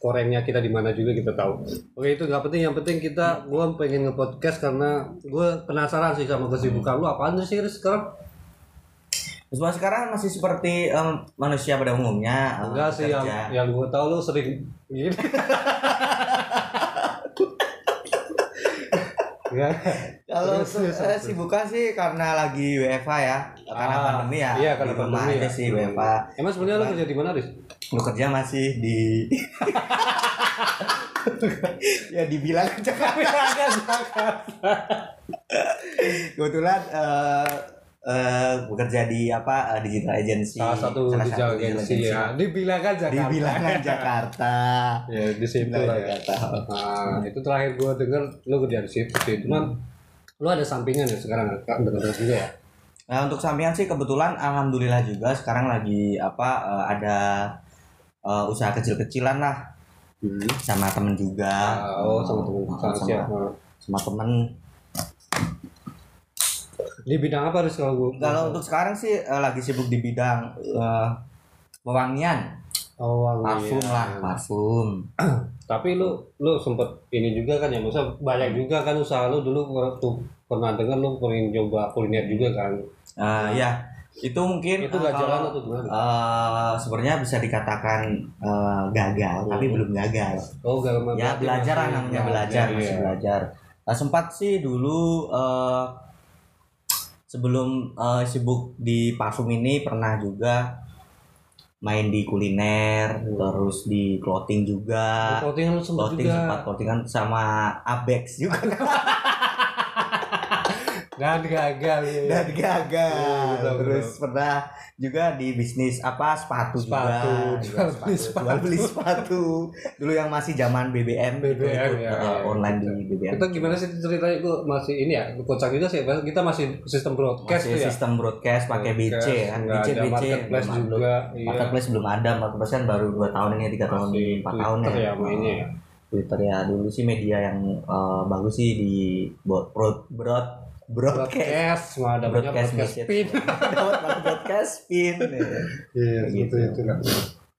korengnya kita di mana juga kita tahu. Oke itu nggak penting, yang penting kita, gue pengen nge-podcast karena gue penasaran sih sama kesibukan lu apaan sih sekarang? Semua sekarang masih seperti em, manusia pada umumnya. Enggak sih yang bekerja. yang gue tahu lu sering gini. Enggak. Kalau terus. sibukan sih karena lagi WFA ya, karena Ah, pandemi ya. Iya, karena Di pandemi ya. sih WFA. Emang sebenarnya lu kerja di mana, Riz? Lu kerja masih di ya dibilang Jakarta. Kebetulan eh eh, bekerja di apa eh, digital agency. Salah satu Salah digital digital agency ya. Dibilang kan Jakarta. Di bilangan Jakarta. ya di situ lah ya. Jakarta. Nah, itu terakhir gua denger lu kerja di situ sih. Cuman lu ada sampingan ya sekarang kan dengar juga ya. Nah untuk sampingan sih kebetulan alhamdulillah juga sekarang lagi apa eh, ada eh, usaha kecil-kecilan lah sama temen juga. oh, sama temen Oh, sama sama, sama temen. Di bidang apa Riz kalau gua? Kalau untuk sekarang sih eh, lagi sibuk di bidang eh, pewangian, oh, wangi, parfum ya. lah, parfum. Tapi lu lu sempet ini juga kan ya, maksudnya banyak juga kan usaha lu dulu waktu pernah dengar lu pengen coba kuliner juga kan. Eh, ya itu mungkin Itu eh, nggak jalan atau gimana? eh, sebenarnya bisa dikatakan eh, gagal, tapi Hmm. belum gagal. Oh, gak ya belajar lah namanya belajar masih belajar Nah, sempat sih dulu eh, sebelum eh, sibuk di parfum ini pernah juga main di kuliner terus di clothing juga Clothing lu sempet clothing juga. sempat clothingan sama Abex juga Dan gagal ya. dan gagal. Iya, betul, terus pernah juga di bisnis apa sepatu, Sepatu, juga jual Juga beli sepatu, jual beli sepatu. Dulu yang masih zaman BBM gitu, BBM, ikut, ya, ya. online di BBM Kita gimana sih ceritanya? Gue masih ini ya kocak juga sih kita masih sistem broadcast masih ya. sistem broadcast pakai BC kan. Nggak BC BC marketplace belum juga iya. Marketplace belum ada. Marketplace kan baru 2 tahun ini 3 tahun 4 tahun ya, ya ya. Twitter ya. Dulu sih media yang eh, bagus sih di broad broad, broad broadcast. Broadcast nggak ada banyak broadcast broadcast. pin. Dapat broadcast pin iya gitu. itu kan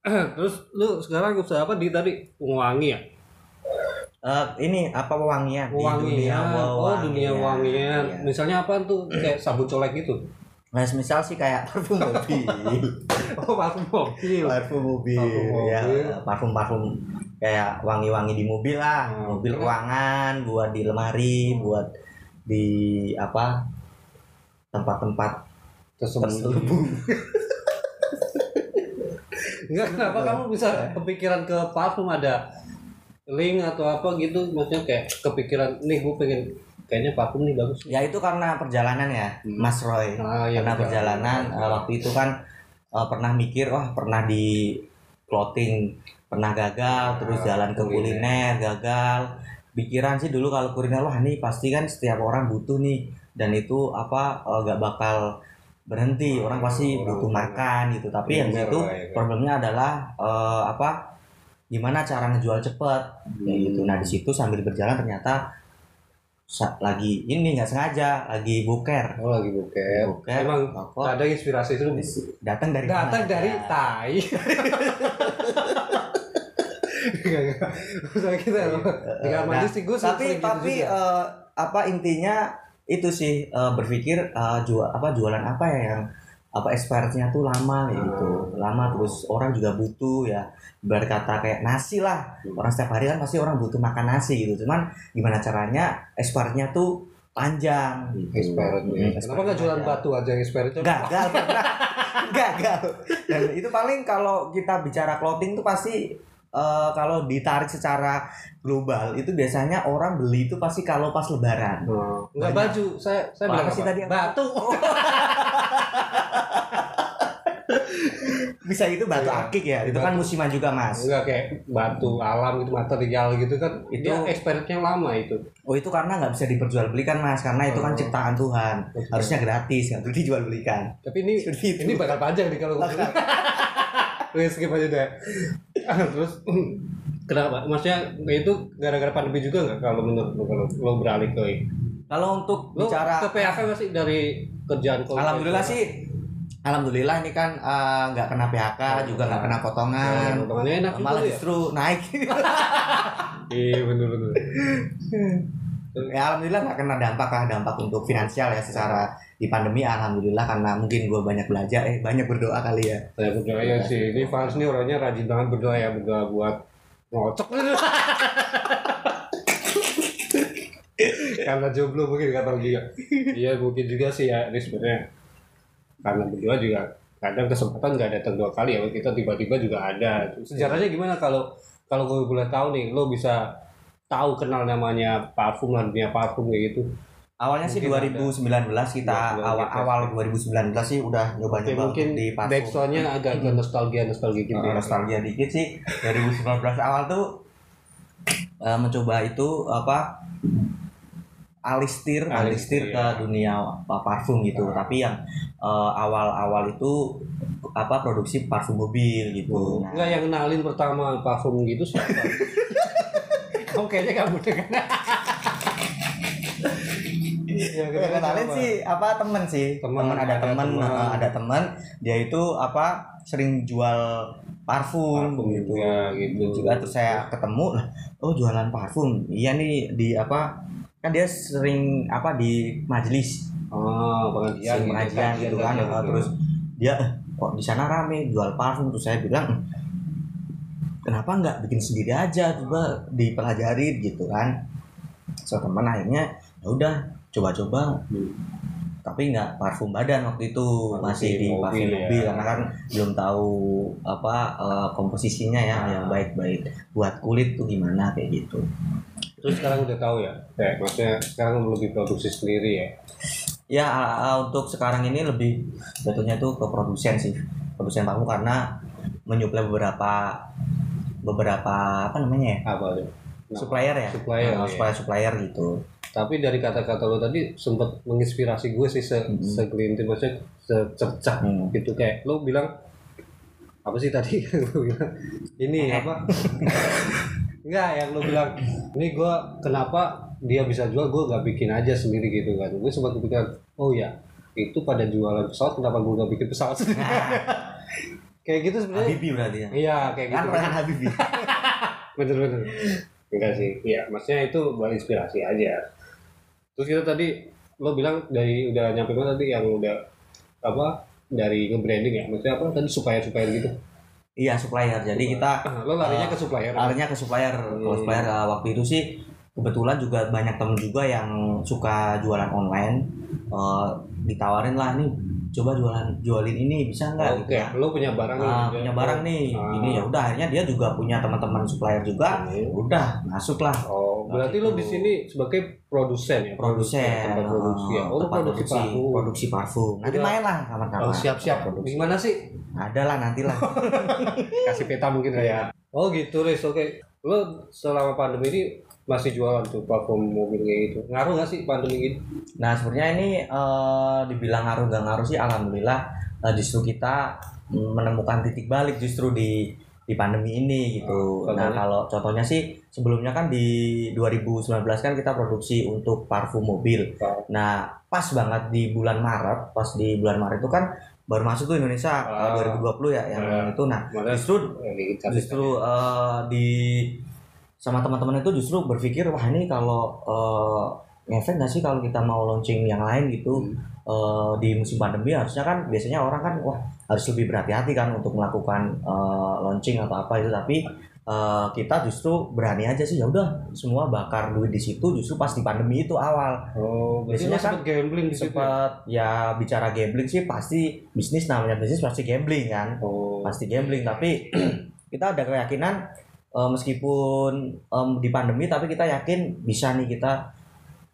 terus lu sekarang usaha apa? Di tadi wangi ya? Eh, ini apa wangian di dunia wangian oh dunia wangian Iya. misalnya apa tuh? Kayak sabun colek gitu? Nah, misal sih kayak parfum mobil. Oh parfum mobil. Parfum mobil, Parfum ya. mobil. parfum parfum kayak wangi-wangi di mobil lah. Hmm, mobil ruangan buat di lemari buat di apa tempat-tempat tersembunyi. terselubung. Enggak, kenapa kamu bisa kepikiran ke parfum? Ada link atau apa gitu? Maksudnya kayak kepikiran nih gue pengen kayaknya parfum nih bagus. Ya itu karena perjalanan ya Hmm. Mas Roy. Ah, ya, karena betul. perjalanan eh, waktu itu kan eh, pernah mikir wah pernah di clothing pernah gagal terus Ah, jalan ke kuliner. kuliner gagal pikiran sih dulu kalau kuliner wah ini pasti kan setiap orang butuh nih. Dan itu apa eh, gak bakal berhenti. Orang pasti Orang- butuh makan gitu. Tapi yang itu ya, problemnya adalah eh, apa gimana cara ngejual cepet. Kayak gitu. Nah di situ sambil berjalan ternyata lagi ini nggak sengaja lagi buker. Oh lagi buket buker emang rokok, ada inspirasi itu? Datang dari datang dari tai Enggak, enggak. Maksudnya kita Eh, tinggal nah, mandi sih gue tapi gitu tapi juga. eh, apa intinya itu sih eh, berpikir eh, jual apa jualan apa ya yang apa expirednya tuh lama Hmm. gitu lama terus orang juga butuh ya berkata kayak nasi lah Hmm. orang setiap hari kan pasti orang butuh makan nasi gitu cuman gimana caranya expirednya tuh panjang gitu. expired Hmm, ya. expired Kenapa nggak jualan batu aja yang expired itu? gagal gagal dan itu paling kalau kita bicara clothing tuh pasti eh, kalau ditarik secara global itu biasanya orang beli itu pasti kalau pas lebaran Oh, Enggak baju. Saya saya bilang sih tadi? Batu. bisa itu batu Iya. akik ya itu kan Batu. musiman juga mas Enggak kayak batu alam gitu material gitu kan. Itu- Itu expirednya lama itu. oh itu karena nggak bisa diperjualbelikan mas karena itu kan Oh. ciptaan Tuhan Betul. harusnya gratis nggak perlu dijual belikan Tapi ini ini bakal panjang nih kalau Wih skip aja deh. Terus? Kenapa? Maksudnya itu gara-gara pandemi juga nggak kalau menurut lo kalau lo beralih ke Kalau untuk lo bicara ke PHK nggak sih dari kerjaan Alhamdulillah sih Alhamdulillah ini kan eh, nggak kena PHK juga nggak kena Ya, potongan. Potongannya enak juga malah ya. justru naik. Iya bener. Ya alhamdulillah nggak kena dampak lah dampak untuk finansial ya secara di pandemi alhamdulillah karena mungkin gue banyak belajar eh banyak berdoa kali ya. Saya berdoa ya sih. Ini Fans nih orangnya rajin banget berdoa ya berdoa buat ngocok. Karena jomblo mungkin nggak tahu juga. Iya mungkin juga sih ya ini sebenarnya. Karena berdoa juga kadang kesempatan nggak datang dua kali ya kita tiba-tiba juga ada. Sejarahnya gimana kalau kalau gue boleh tahu nih lo bisa tahu kenal namanya parfum lah dunia parfum kayak gitu awalnya sih Mungkin 2019 kita Ya, awal awal 2019 sih udah nyoba nyoba mungkin di parfum backsoundnya agak agak nostalgia nostalgia gitu ya. nostalgia dikit sih. 2019 awal tuh eh, mencoba itu apa alistir Alistir, ke dunia pa- parfum gitu. Ah. tapi yang eh, awal-awal itu apa produksi parfum mobil gitu. Nah, Enggak yang kenalin pertama parfum gitu siapa? Kamu kayaknya kamu dengan. Yang kenalin sih apa temen sih. Temen, temen, ada ada temen temen. eh, ada temen. Dia itu apa sering jual parfum, Parfum gitu. juga, gitu. juga terus saya ketemu lah oh jualan parfum. Iya nih di apa kan dia sering apa di majelis. Oh, pengajian, sering pengajian gitu kan eh, terus dia "Eh, kok di sana rame jual parfum? Terus saya bilang "Hmm, kenapa nggak bikin sendiri aja coba dipelajari gitu kan. So teman akhirnya ya udah coba-coba tapi nggak parfum badan waktu itu Parfum masih di mobil parfum ya. mobil karena kan belum tahu apa eh, komposisinya ya Ah. yang baik-baik buat kulit tuh gimana kayak gitu Terus sekarang udah tahu ya? Kayak maksudnya sekarang lebih produksi sendiri ya. ya eh, eh, untuk sekarang ini lebih jatuhnya tuh ke produsen sih produsen parfum karena menyuplai beberapa beberapa apa namanya ya Apa? Nah, supplier ya Supplier, Eh, iya. supplier supplier gitu Tapi dari kata-kata lo tadi sempat menginspirasi gue sih se Mhm. segelintir maksudnya secercah Hmm. gitu. Kayak lo bilang apa sih tadi? Lo bilang ini apa? Enggak yang lo bilang ini gue kenapa dia bisa jual? Gue gak bikin aja sendiri gitu kan. Gue sempat kepikiran oh ya itu pada jualan pesawat kenapa gue gak bikin pesawat? Sendiri kayak gitu sebenarnya. Habibie berarti ya? Iya kayak kan gitu. Rehan Habibie bener bener enggak sih. Iya maksudnya itu buat inspirasi aja terus kita tadi lo bilang dari udah nyampe mana tadi yang udah apa dari nge-branding ya? Maksudnya apa? Tadi supplier supplier gitu? Iya supplier. Jadi kita lo larinya Eh, ke supplier. larinya ke supplier. Hmm. supplier eh, waktu itu sih kebetulan juga banyak temen juga yang suka jualan online. Eh, ditawarin lah nih coba jualan jualin ini bisa nggak? Oke gitu ya. lo punya barang Ah, dia- punya barang nih. Ah. ini ya udah akhirnya dia juga punya teman-teman supplier juga. Hmm. udah masuk lah oh berarti lo di sini sebagai produsen ya? Produsen tempat produksi ya? Oh tempat produksi produksi parfum. produksi parfum. Nanti Udah. main lah kapan-kapan. Oh siap siap Produksi. gimana sih? Ada lah nanti lah kasih peta mungkin lah ya. Oh gitu Riz. Oke. Lo selama pandemi ini masih jualan tuh parfum mobil kayak gitu ngaruh gak sih pandemi gitu Nah sebenarnya ini eh, dibilang ngaruh nggak ngaruh sih alhamdulillah eh, justru kita mm, menemukan titik balik justru di di pandemi ini gitu. Ah, nah kalau contohnya sih sebelumnya kan di 2019 kan kita produksi untuk parfum mobil. Ah. Nah pas banget di bulan Maret, pas di bulan Maret itu kan baru masuk tuh Indonesia Ah. eh, 2020 ya yang Ah. itu. Nah justru justru eh, di sama teman-teman itu justru berpikir wah ini kalau eh, ngefek nggak sih kalau kita mau launching yang lain gitu Hmm. eh, di musim pandemi harusnya kan biasanya orang kan wah harus lebih berhati-hati kan untuk melakukan eh, launching atau apa itu tapi eh, kita justru berani aja sih ya udah semua bakar duit di situ justru pas di pandemi itu awal oh Biasanya sempet gambling di situ ya? sempat ya bicara gambling sih pasti bisnis namanya bisnis pasti gambling kan oh pasti gambling tapi kita ada keyakinan eh, meskipun em, di pandemi tapi kita yakin bisa nih kita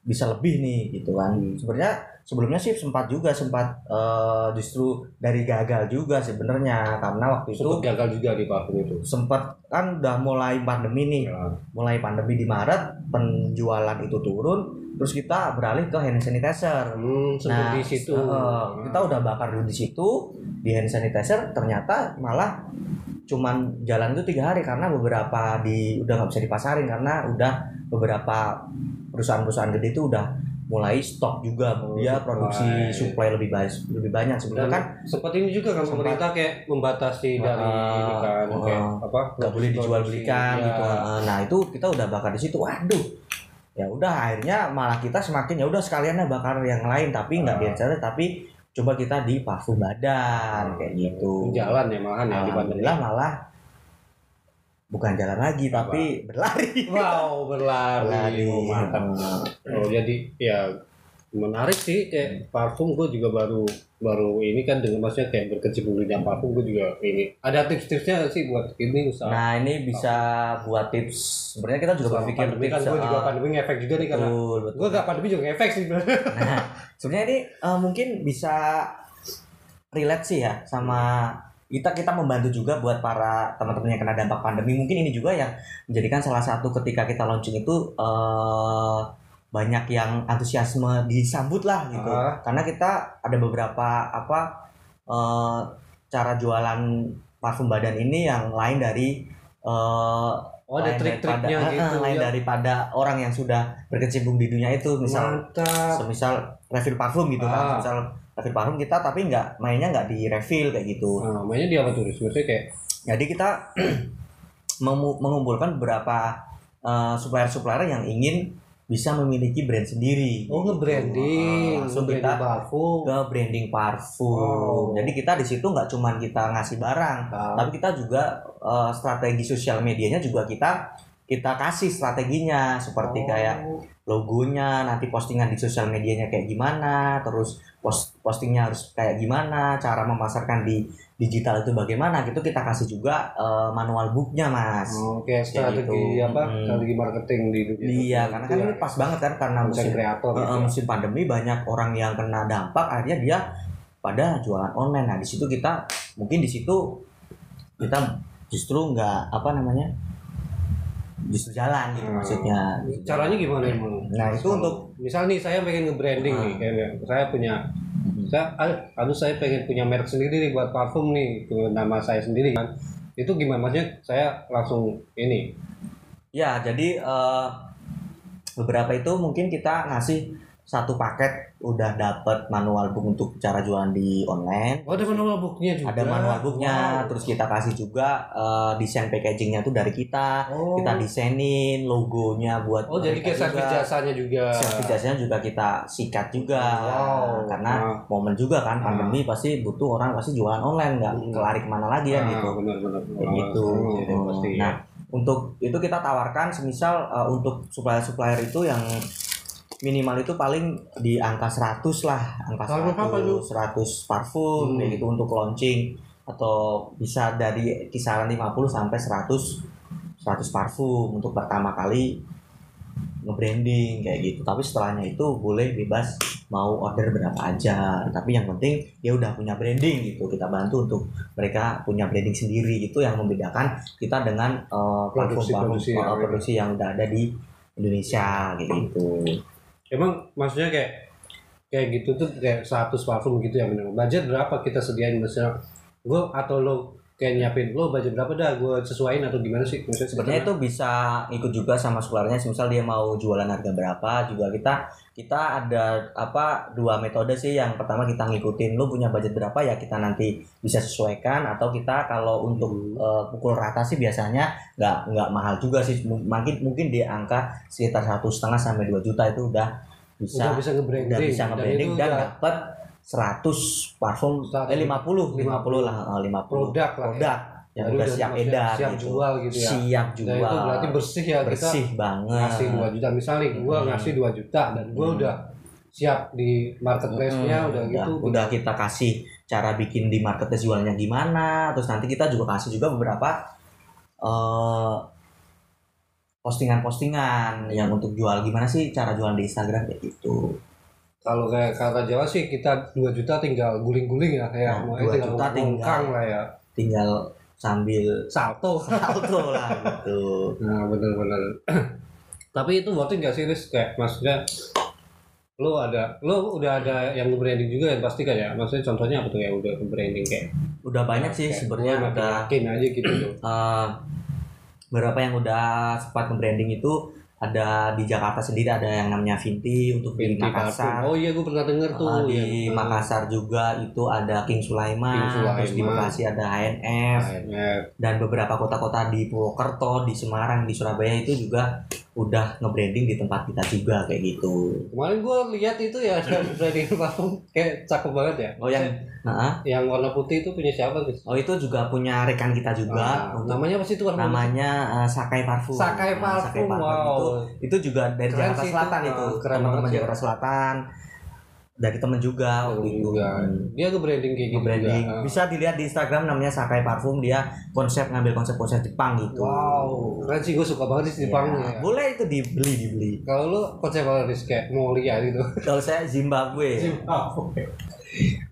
bisa lebih nih gitu kan Hmm. sebenarnya sebelumnya sih sempat juga sempat eh, justru dari gagal juga sebenarnya karena waktu itu sempet gagal juga di parfum itu? Sempat kan udah mulai pandemi nih. Ya. mulai pandemi di Maret penjualan itu turun terus kita beralih ke hand sanitizer. Hmm, Nah, di situ. eh, kita udah bakar dulu di situ di hand sanitizer ternyata malah cuman jalan itu tiga hari karena beberapa di udah nggak bisa dipasarin karena udah beberapa perusahaan-perusahaan gede itu udah mulai stok juga Oh, dia supply. produksi supply lebih banyak lebih banyak sebenarnya. Kan seperti ini juga kan pemerintah kayak membatasi dari Ah, ini kan ah, kayak apa nggak boleh dijual belikan Ya. gitu nah itu kita udah bakar di situ. Waduh. Ya udah akhirnya malah kita semakin ya udah sekalian aja bakar yang lain tapi nggak Ah. di acara tapi coba kita di parfum badan kayak gitu. Jalan ya malahan ya di malah bukan jalan lagi tapi berlari. Wow berlari, berlari. Oh, mantap. Oh jadi ya menarik sih kayak parfum gue juga baru baru ini kan dengan maksudnya kayak berkecimpung di parfum gue juga ini. Ada tips-tipsnya sih buat ini usaha nah ini bisa buat tips. Sebenarnya kita juga Selama berpikir pandemi kan gue juga uh, pandemi ngefek juga nih karena betul betul. gue gak pandemi juga ngefek sih. Nah, sebenarnya ini eh, mungkin bisa relate sih ya sama kita kita membantu juga buat para teman-teman yang kena dampak pandemi. Mungkin ini juga yang menjadikan salah satu ketika kita launching itu eh, banyak yang antusiasme disambut lah gitu. Ah. Karena kita ada beberapa apa eh, cara jualan parfum badan ini yang lain dari eh, oh ada trik-triknya gitu eh, lain ya. daripada orang yang sudah berkecimpung di dunia itu misal mantap semisal refill parfum gitu kan Ah. misal refill parfum kita tapi nggak mainnya nggak di refill kayak gitu nah, namanya dia apa tuh maksudnya kayak jadi kita mengumpulkan beberapa eh, supplier-supplier yang ingin bisa memiliki brand sendiri oh gitu. nge-branding Ah, langsung nge-branding kita parfum ke branding parfum Oh. jadi kita di situ nggak cuman kita ngasih barang Nah, tapi kita juga eh, strategi sosial medianya juga kita kita kasih strateginya seperti oh. kayak logonya nanti postingan di sosial medianya kayak gimana terus post postingnya harus kayak gimana cara memasarkan di digital itu bagaimana gitu kita kasih juga eh, manual booknya mas Oh, kayak strategi gitu. apa? Mm. Strategi marketing di dunia. iya karena kan Iya. ini pas banget kan karena musim kreator eh, gitu. eh, musim pandemi banyak orang yang kena dampak akhirnya dia pada jualan online nah di situ kita mungkin di situ kita justru nggak apa namanya justru jalan gitu Hmm. maksudnya Caranya gimana emang? Nah, itu untuk- misal nih saya pengen nge-branding Ah. nih kayak saya punya saya aduh saya pengen punya merek sendiri nih buat parfum nih ke nama saya sendiri kan. Itu gimana maksudnya saya langsung ini. Ya, jadi eh, beberapa itu mungkin kita ngasih satu paket udah dapat manual book untuk cara jualan di online. Oh, ada manual booknya juga. Ada manual booknya, Wow. terus kita kasih juga eh, desain packagingnya tuh dari kita. Oh. Kita desainin logonya buat Oh, jadi kayak servis jasanya juga. Servis jasanya juga kita sikat juga. Wow. Karena Nah. momen juga kan Ah. pandemi pasti butuh orang pasti jualan online nggak Hmm. kelari ke mana lagi ya Ah, gitu. benar-benar. kayak gitu. Iya, pasti. Nah, untuk itu kita tawarkan semisal uh, untuk supplier-supplier itu yang minimal itu paling di angka 100 lah, angka Parfum apa itu? 100, 100 parfum Hmm. kayak gitu untuk launching atau bisa dari kisaran 50 sampai 100 100 parfum untuk pertama kali nge-branding kayak gitu. Tapi setelahnya itu boleh bebas mau order berapa aja. Tapi yang penting dia udah punya branding gitu. Kita bantu untuk mereka punya branding sendiri gitu yang membedakan kita dengan uh, parfum-parfum Produksi-produksi uh, yang- produksi yang udah ada di Indonesia kayak gitu. Emang maksudnya kayak kayak gitu tuh kayak 100 parfum gitu ya bener. Budget berapa kita sediain misalnya gue atau lo kayak nyiapin lo budget berapa dah gue sesuaiin atau gimana sih? Maksudnya Sebenarnya itu bisa ikut juga sama suppliernya, misal dia mau jualan harga berapa juga kita kita ada apa dua metode sih. Yang pertama kita ngikutin lu punya budget berapa ya kita nanti bisa sesuaikan atau kita kalau untuk Hmm. eh, pukul rata sih biasanya nggak nggak mahal juga sih. Mungkin mungkin di angka sekitar satu setengah sampai 2 juta itu udah bisa udah bisa nge-branding udah bisa nge-branding dan udah dapat 100 parfum 100, eh 50 50 lah eh, 50 produk lah ya. produk yang Jadi udah siap edar siap gitu. jual gitu ya. siap Nah, jual itu berarti bersih ya kita bersih banget ngasih 2 juta misalnya gue Hmm. ngasih 2 juta dan gue Hmm. udah siap di marketplace-nya Hmm, udah gitu. udah kita kasih cara bikin di marketplace jualnya gimana terus nanti kita juga kasih juga beberapa eh, postingan-postingan yang untuk jual gimana sih cara jualan di Instagram kayak gitu Kalau kayak kata Jawa sih kita 2 juta tinggal guling-guling ya kayak Nah, mau- 2 tinggal juta tinggal. lah ya. tinggal sambil Salto. salto lah gitu Nah bener-bener Tapi itu worth it gak sih Riz? Kayak maksudnya Lo ada Lo udah ada yang branding juga yang pasti kan ya Maksudnya contohnya apa tuh ya udah branding kayak udah banyak sih Kayak sebenarnya makin udah aja gitu tuh. eh, beberapa yang udah sempat nge-branding itu ada di Jakarta sendiri ada yang namanya Vinti untuk di Binti Makassar. parfum. Oh iya gue pernah denger tuh. Uh, di yang- Makassar juga itu ada King Sulaiman, King terus di Sulaiman. Bekasi ada HNF AMF. dan beberapa kota-kota di Purwokerto, di Semarang, di Surabaya itu juga udah nge-branding di tempat kita juga kayak gitu. Kemarin gue lihat itu ya ada branding parfum kayak cakep banget ya. Oh yang Nah, yang warna putih itu punya siapa sih? oh itu juga punya rekan kita juga. Ah, untuk- namanya apa sih itu warna namanya uh, Sakai Parfum. Sakai Nah, Parfum, wow. itu itu juga dari Keren Jakarta itu. Selatan Ah, itu. keren Teman-teman. Jakarta Selatan dari temen juga waktu itu. juga. Dia ke branding kayak gitu branding juga. Bisa dilihat di Instagram namanya Sakai Parfum dia konsep ngambil konsep-konsep Jepang gitu Wow, keren sih gue suka banget sih Ya, Jepangnya. ya. boleh itu dibeli dibeli Kalau lu konsep apa kayak Mongolia gitu. kalau saya Zimbabwe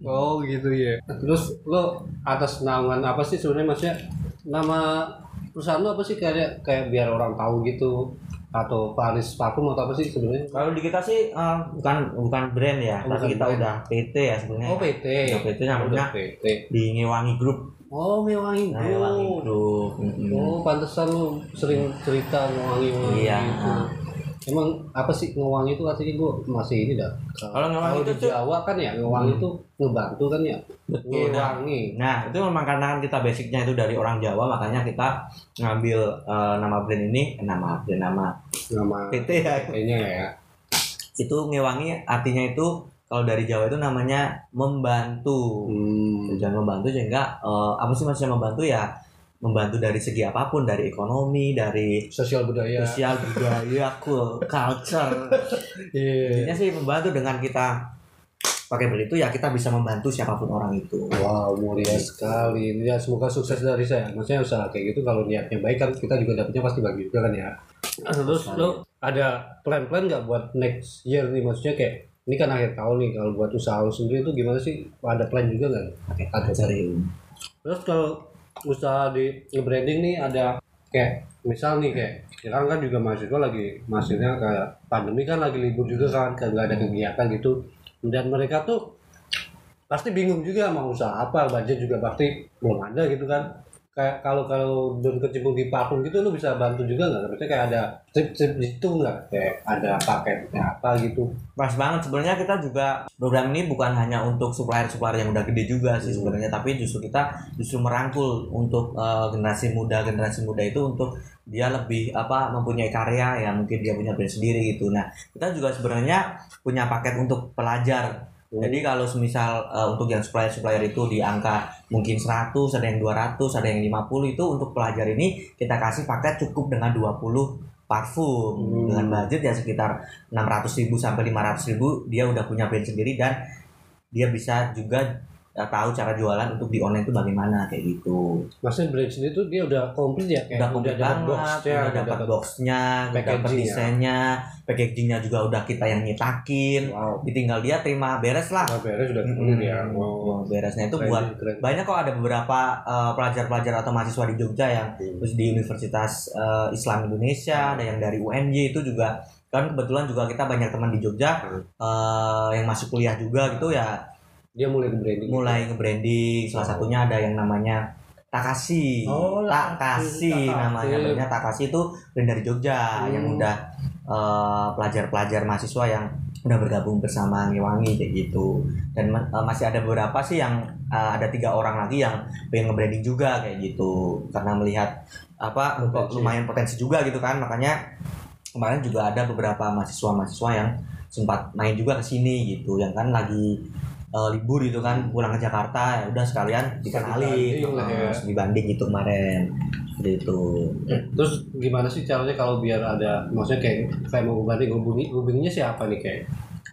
oh gitu ya. Terus lu atas naungan apa sih sebenarnya maksudnya nama perusahaan lu apa sih kayak kayak biar orang tahu gitu atau Paris parfum atau apa sih sebenarnya? kalau di kita sih eh, bukan bukan brand ya Oh, tapi kita brand. udah PT ya sebenarnya Oh PT. Udah PT namanya PT. di Ngewangi Group Oh Mewangi nah, Ngewangi Group. Group. Oh pantesan lu sering cerita ngewangi wangi Iya. gitu. Emang apa sih ngewangi itu artinya gue masih ini dah. Kalau ngewangi itu di Jawa kan ya ngewangi itu ngebantu kan ya. Betul. Ngewangi. Nah, itu memang karena kan kita basicnya itu dari orang Jawa, makanya kita ngambil eh, nama brand ini, eh, nama brand nama Nama PT ya. kayaknya ya. Itu ngewangi artinya itu kalau dari Jawa itu namanya membantu. Hmm. Tujuan membantu sehingga eh, apa sih maksudnya membantu ya? Membantu dari segi apa pun, dari ekonomi, dari Sosial budaya. sosial budaya, cool, culture. Iya. Intinya sih membantu dengan kita pakai brand itu ya kita bisa membantu siapa pun orang itu. Wow, mulia sekali. Ya, semoga sukses dari saya. Maksudnya usaha kayak gitu kalau niatnya baik kan kita juga dapetnya pasti bagi juga kan ya. Terus lo ada plan-plan nggak buat next year nih? Maksudnya kayak ini kan akhir tahun nih kalau buat usaha lo sendiri itu gimana sih? Ada plan juga nggak? Pakai Ada. cari Terus kalau usaha di branding nih ada kayak misal nih kayak sekarang kan juga mahasiswa lagi maksudnya kayak pandemi kan lagi libur juga kan kayak nggak ada kegiatan gitu. Dan mereka tuh pasti bingung juga mau usaha apa budget juga pasti belum ada gitu kan kayak kalau kalau belum kecimpung di parfum gitu lu bisa bantu juga nggak? Maksudnya kayak ada tip-tip gitu nggak? Kayak ada paketnya apa gitu? Pas banget sebenarnya kita juga program ini bukan hanya untuk supplier-supplier yang udah gede juga sih Hmm. sebenarnya tapi justru kita justru merangkul untuk eh, generasi muda generasi muda itu untuk dia lebih apa mempunyai karya ya mungkin dia punya brand sendiri gitu. Nah kita juga sebenarnya punya paket untuk pelajar. Jadi kalau semisal eh, untuk yang supplier-supplier itu di angka mungkin 100, ada yang 200, ada yang 50 itu untuk pelajar ini kita kasih paket cukup dengan 20 parfum Hmm. dengan budget ya sekitar 600.000 sampai 500.000 dia udah punya brand sendiri dan dia bisa juga eh, tahu cara jualan untuk di online itu bagaimana kayak gitu. Maksudnya brand sendiri tuh dia udah komplit ya? Kayak udah komplit banget, boxnya, udah dapat boxnya, udah dapat ya. desainnya, packagingnya juga udah kita yang nyetakin. Wow. Ditinggal dia terima beres lah. Udah beres udah Mm-mm. komplit ya. Wow. Wow, beresnya itu Keren, buat keren. banyak kok ada beberapa eh, pelajar-pelajar atau mahasiswa di Jogja yang Hmm. terus di Universitas eh, Islam Indonesia ada yang dari UNY itu juga kan kebetulan juga kita banyak teman di Jogja Hmm. eh, yang masuk kuliah juga gitu ya Dia mulai ke branding. mulai nge-branding. Salah satunya ada yang namanya Takashi. Oh, Takashi namanya. Brandnya Takashi itu brand dari Jogja Hmm. yang udah eh, pelajar-pelajar mahasiswa yang udah bergabung bersama Ngewangi kayak gitu. Dan eh, masih ada beberapa sih yang eh, ada tiga orang lagi yang pengen nge-branding juga kayak gitu. Karena melihat apa Potensi. lumayan potensi juga gitu kan. Makanya kemarin juga ada beberapa mahasiswa-mahasiswa yang sempat main juga ke sini gitu. Yang kan lagi eh, libur gitu kan pulang ke Jakarta ya udah sekalian dikenalin dibanding lah ya. terus dibanding gitu kemarin seperti itu Terus gimana sih caranya kalau biar ada maksudnya kayak kayak mau ngebanding hubungi hubunginya siapa nih kayak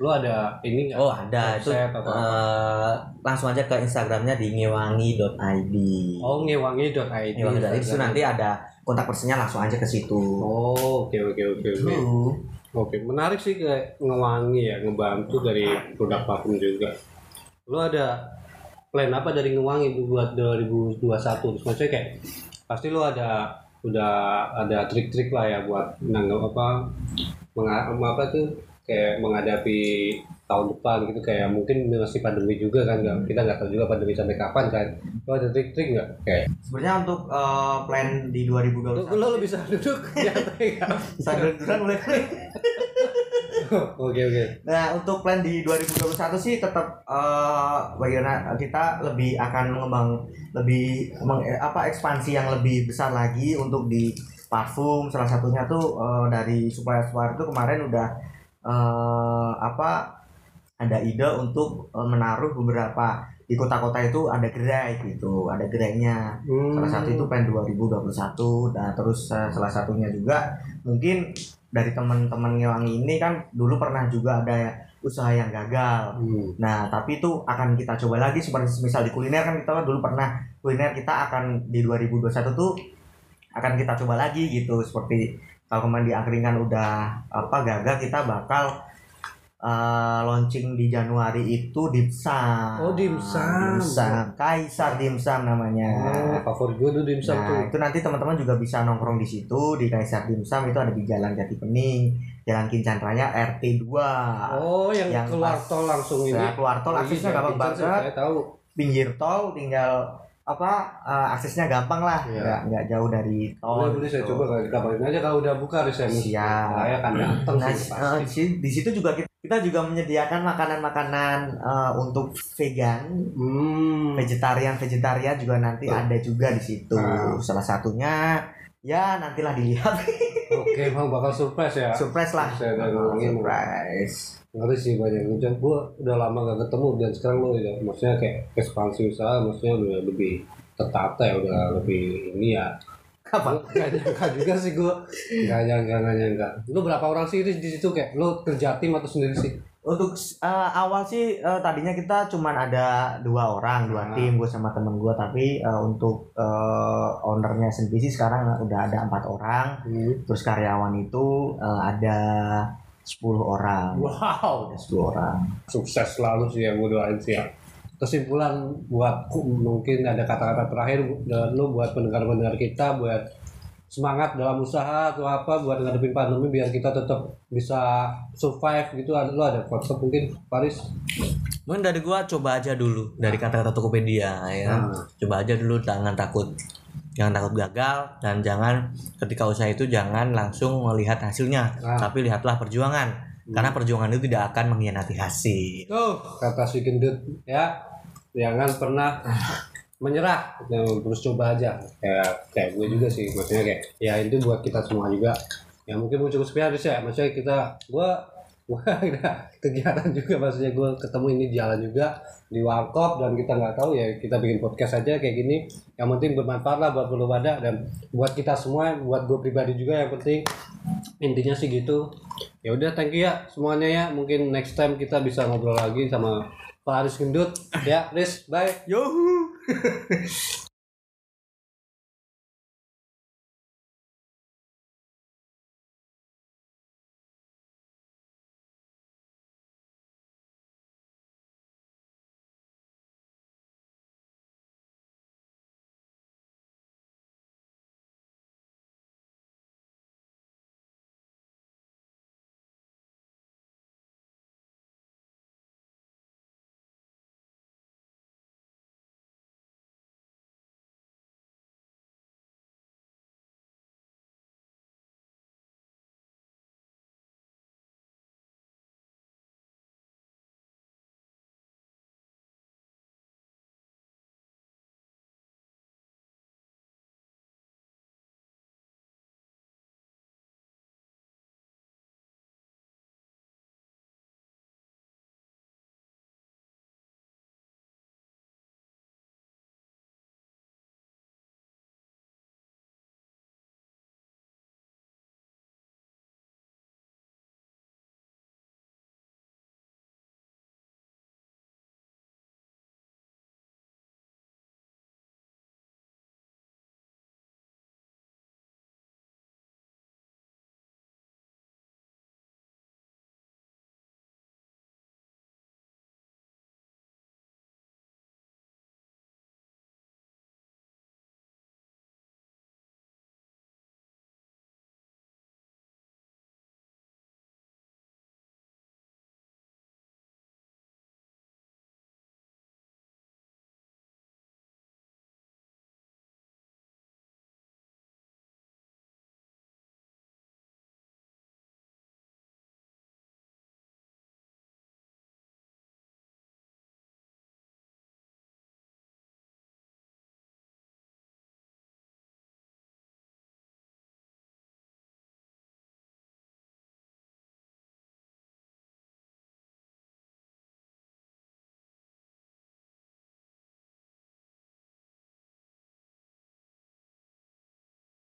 lu ada ini nggak? oh ada itu atau apa? eh, langsung aja ke Instagramnya di ngewangi.id Oh ngewangi.id. ngewangi.id itu nanti ada kontak personnya langsung aja ke situ Oh oke oke oke oke. Tuh. Oke menarik sih kayak ngewangi ya ngebantu dari produk parfum juga. Lu ada plan apa dari ngewangi buat 2021? Terus maksudnya kayak pasti lu ada udah ada trik-trik lah ya buat nanggap apa menga- apa tuh kayak menghadapi tahun depan gitu kayak mungkin masih pandemi juga kan nggak kita nggak tahu juga pandemi sampai kapan kan lo ada trik-trik nggak kayak Sebenarnya untuk eh, plan di lo, 2021 lo bisa duduk santai nggak? sambil duluan mulai kali. oke oke Nah, untuk plan di 2021 sih tetap eh bagaimana kita lebih akan mengembang lebih meng- eh, apa ekspansi yang lebih besar lagi untuk di parfum salah satunya tuh eh, dari supplier supplier itu kemarin udah eh apa ada ide untuk eh, menaruh beberapa di kota-kota itu ada gerai gitu, ada gerainya. Salah satu itu plan 2021 dan terus eh, salah satunya juga mungkin dari teman-teman Ngewangi ini kan dulu pernah juga ada usaha yang gagal. Hmm. Nah, tapi itu akan kita coba lagi seperti misal di kuliner kan kita kan dulu pernah kuliner kita akan di 2021 tuh akan kita coba lagi gitu seperti kalau kemarin di angkringan udah apa gagal kita bakal eh, launching di Januari itu dimsum. Oh, dimsum. Dimsum. Kaisar dimsum namanya. Oh, favorit gue tuh dimsum tuh. Nah, itu nanti teman-teman juga bisa nongkrong di situ di Kaisar Dimsum itu ada di Jalan Jati Pening, Jalan Kincan Raya RT 2. Oh, yang, yang keluar pas- tol langsung ini. Nah, keluar tol Oh, iya, aksesnya gampang banget. Saya tahu. Pinggir tol tinggal apa eh, aksesnya gampang lah, Iya. nggak nggak jauh dari tol. Boleh, boleh saya gitu. coba kabarin aja kalau udah buka deh saya. Siap. Saya akan datang Nah, sih si- di situ juga kita, kita juga menyediakan makanan-makanan eh, untuk vegan, Hmm. vegetarian vegetarian juga nanti Tuh. ada juga di situ. Ah. Salah satunya ya nantilah dilihat Oke, bang bakal surprise ya. surprise lah Saya ngomongin. surprise Ngeri sih banyak hujan. Gue udah lama gak ketemu dan sekarang lo ya, maksudnya kayak ekspansi usaha, maksudnya udah lebih tertata ya, udah lebih ini ya. Apa Gua Gak nyangka juga sih gue. Gak nyangka, gak nyangka. Lu berapa orang sih di di situ kayak? Lu kerja tim atau sendiri sih? untuk eh, awal sih eh, tadinya kita cuman ada dua orang dua Ah. tim gue sama temen gue tapi eh, untuk eh, ownernya sendiri sih sekarang udah ada empat orang Hmm. terus karyawan itu eh, ada 10 orang Wow, ada 10 orang sukses selalu sih yang gue doain sih ya. Kesimpulan buat mungkin ada kata-kata terakhir dan lu buat pendengar-pendengar kita buat semangat dalam usaha atau apa buat ngadepin pandemi biar kita tetap bisa survive gitu ada lu ada konsep mungkin Paris Mungkin dari gua coba aja dulu dari kata-kata Tokopedia ya. Hmm. Coba aja dulu jangan takut. Jangan takut gagal dan jangan ketika usaha itu jangan langsung melihat hasilnya, Ah. tapi lihatlah perjuangan. Karena perjuangan itu tidak akan mengkhianati hasil. tuh. Kata si gendut ya. Jangan pernah menyerah. Ya, terus coba aja. Kayak kayak gue juga sih maksudnya kayak ya itu buat kita semua juga. Ya mungkin cukup sekian sih ya maksudnya kita gue gue ada kegiatan juga maksudnya gue ketemu ini di jalan juga di warkop dan kita nggak tahu ya kita bikin podcast aja kayak gini. Yang penting bermanfaat lah buat belum ada dan buat kita semua buat gue pribadi juga yang penting. Intinya sih gitu. Ya udah thank you ya semuanya ya. Mungkin next time kita bisa ngobrol lagi sama Pak Aris Gendut. Ya Riz bye. Yuhu.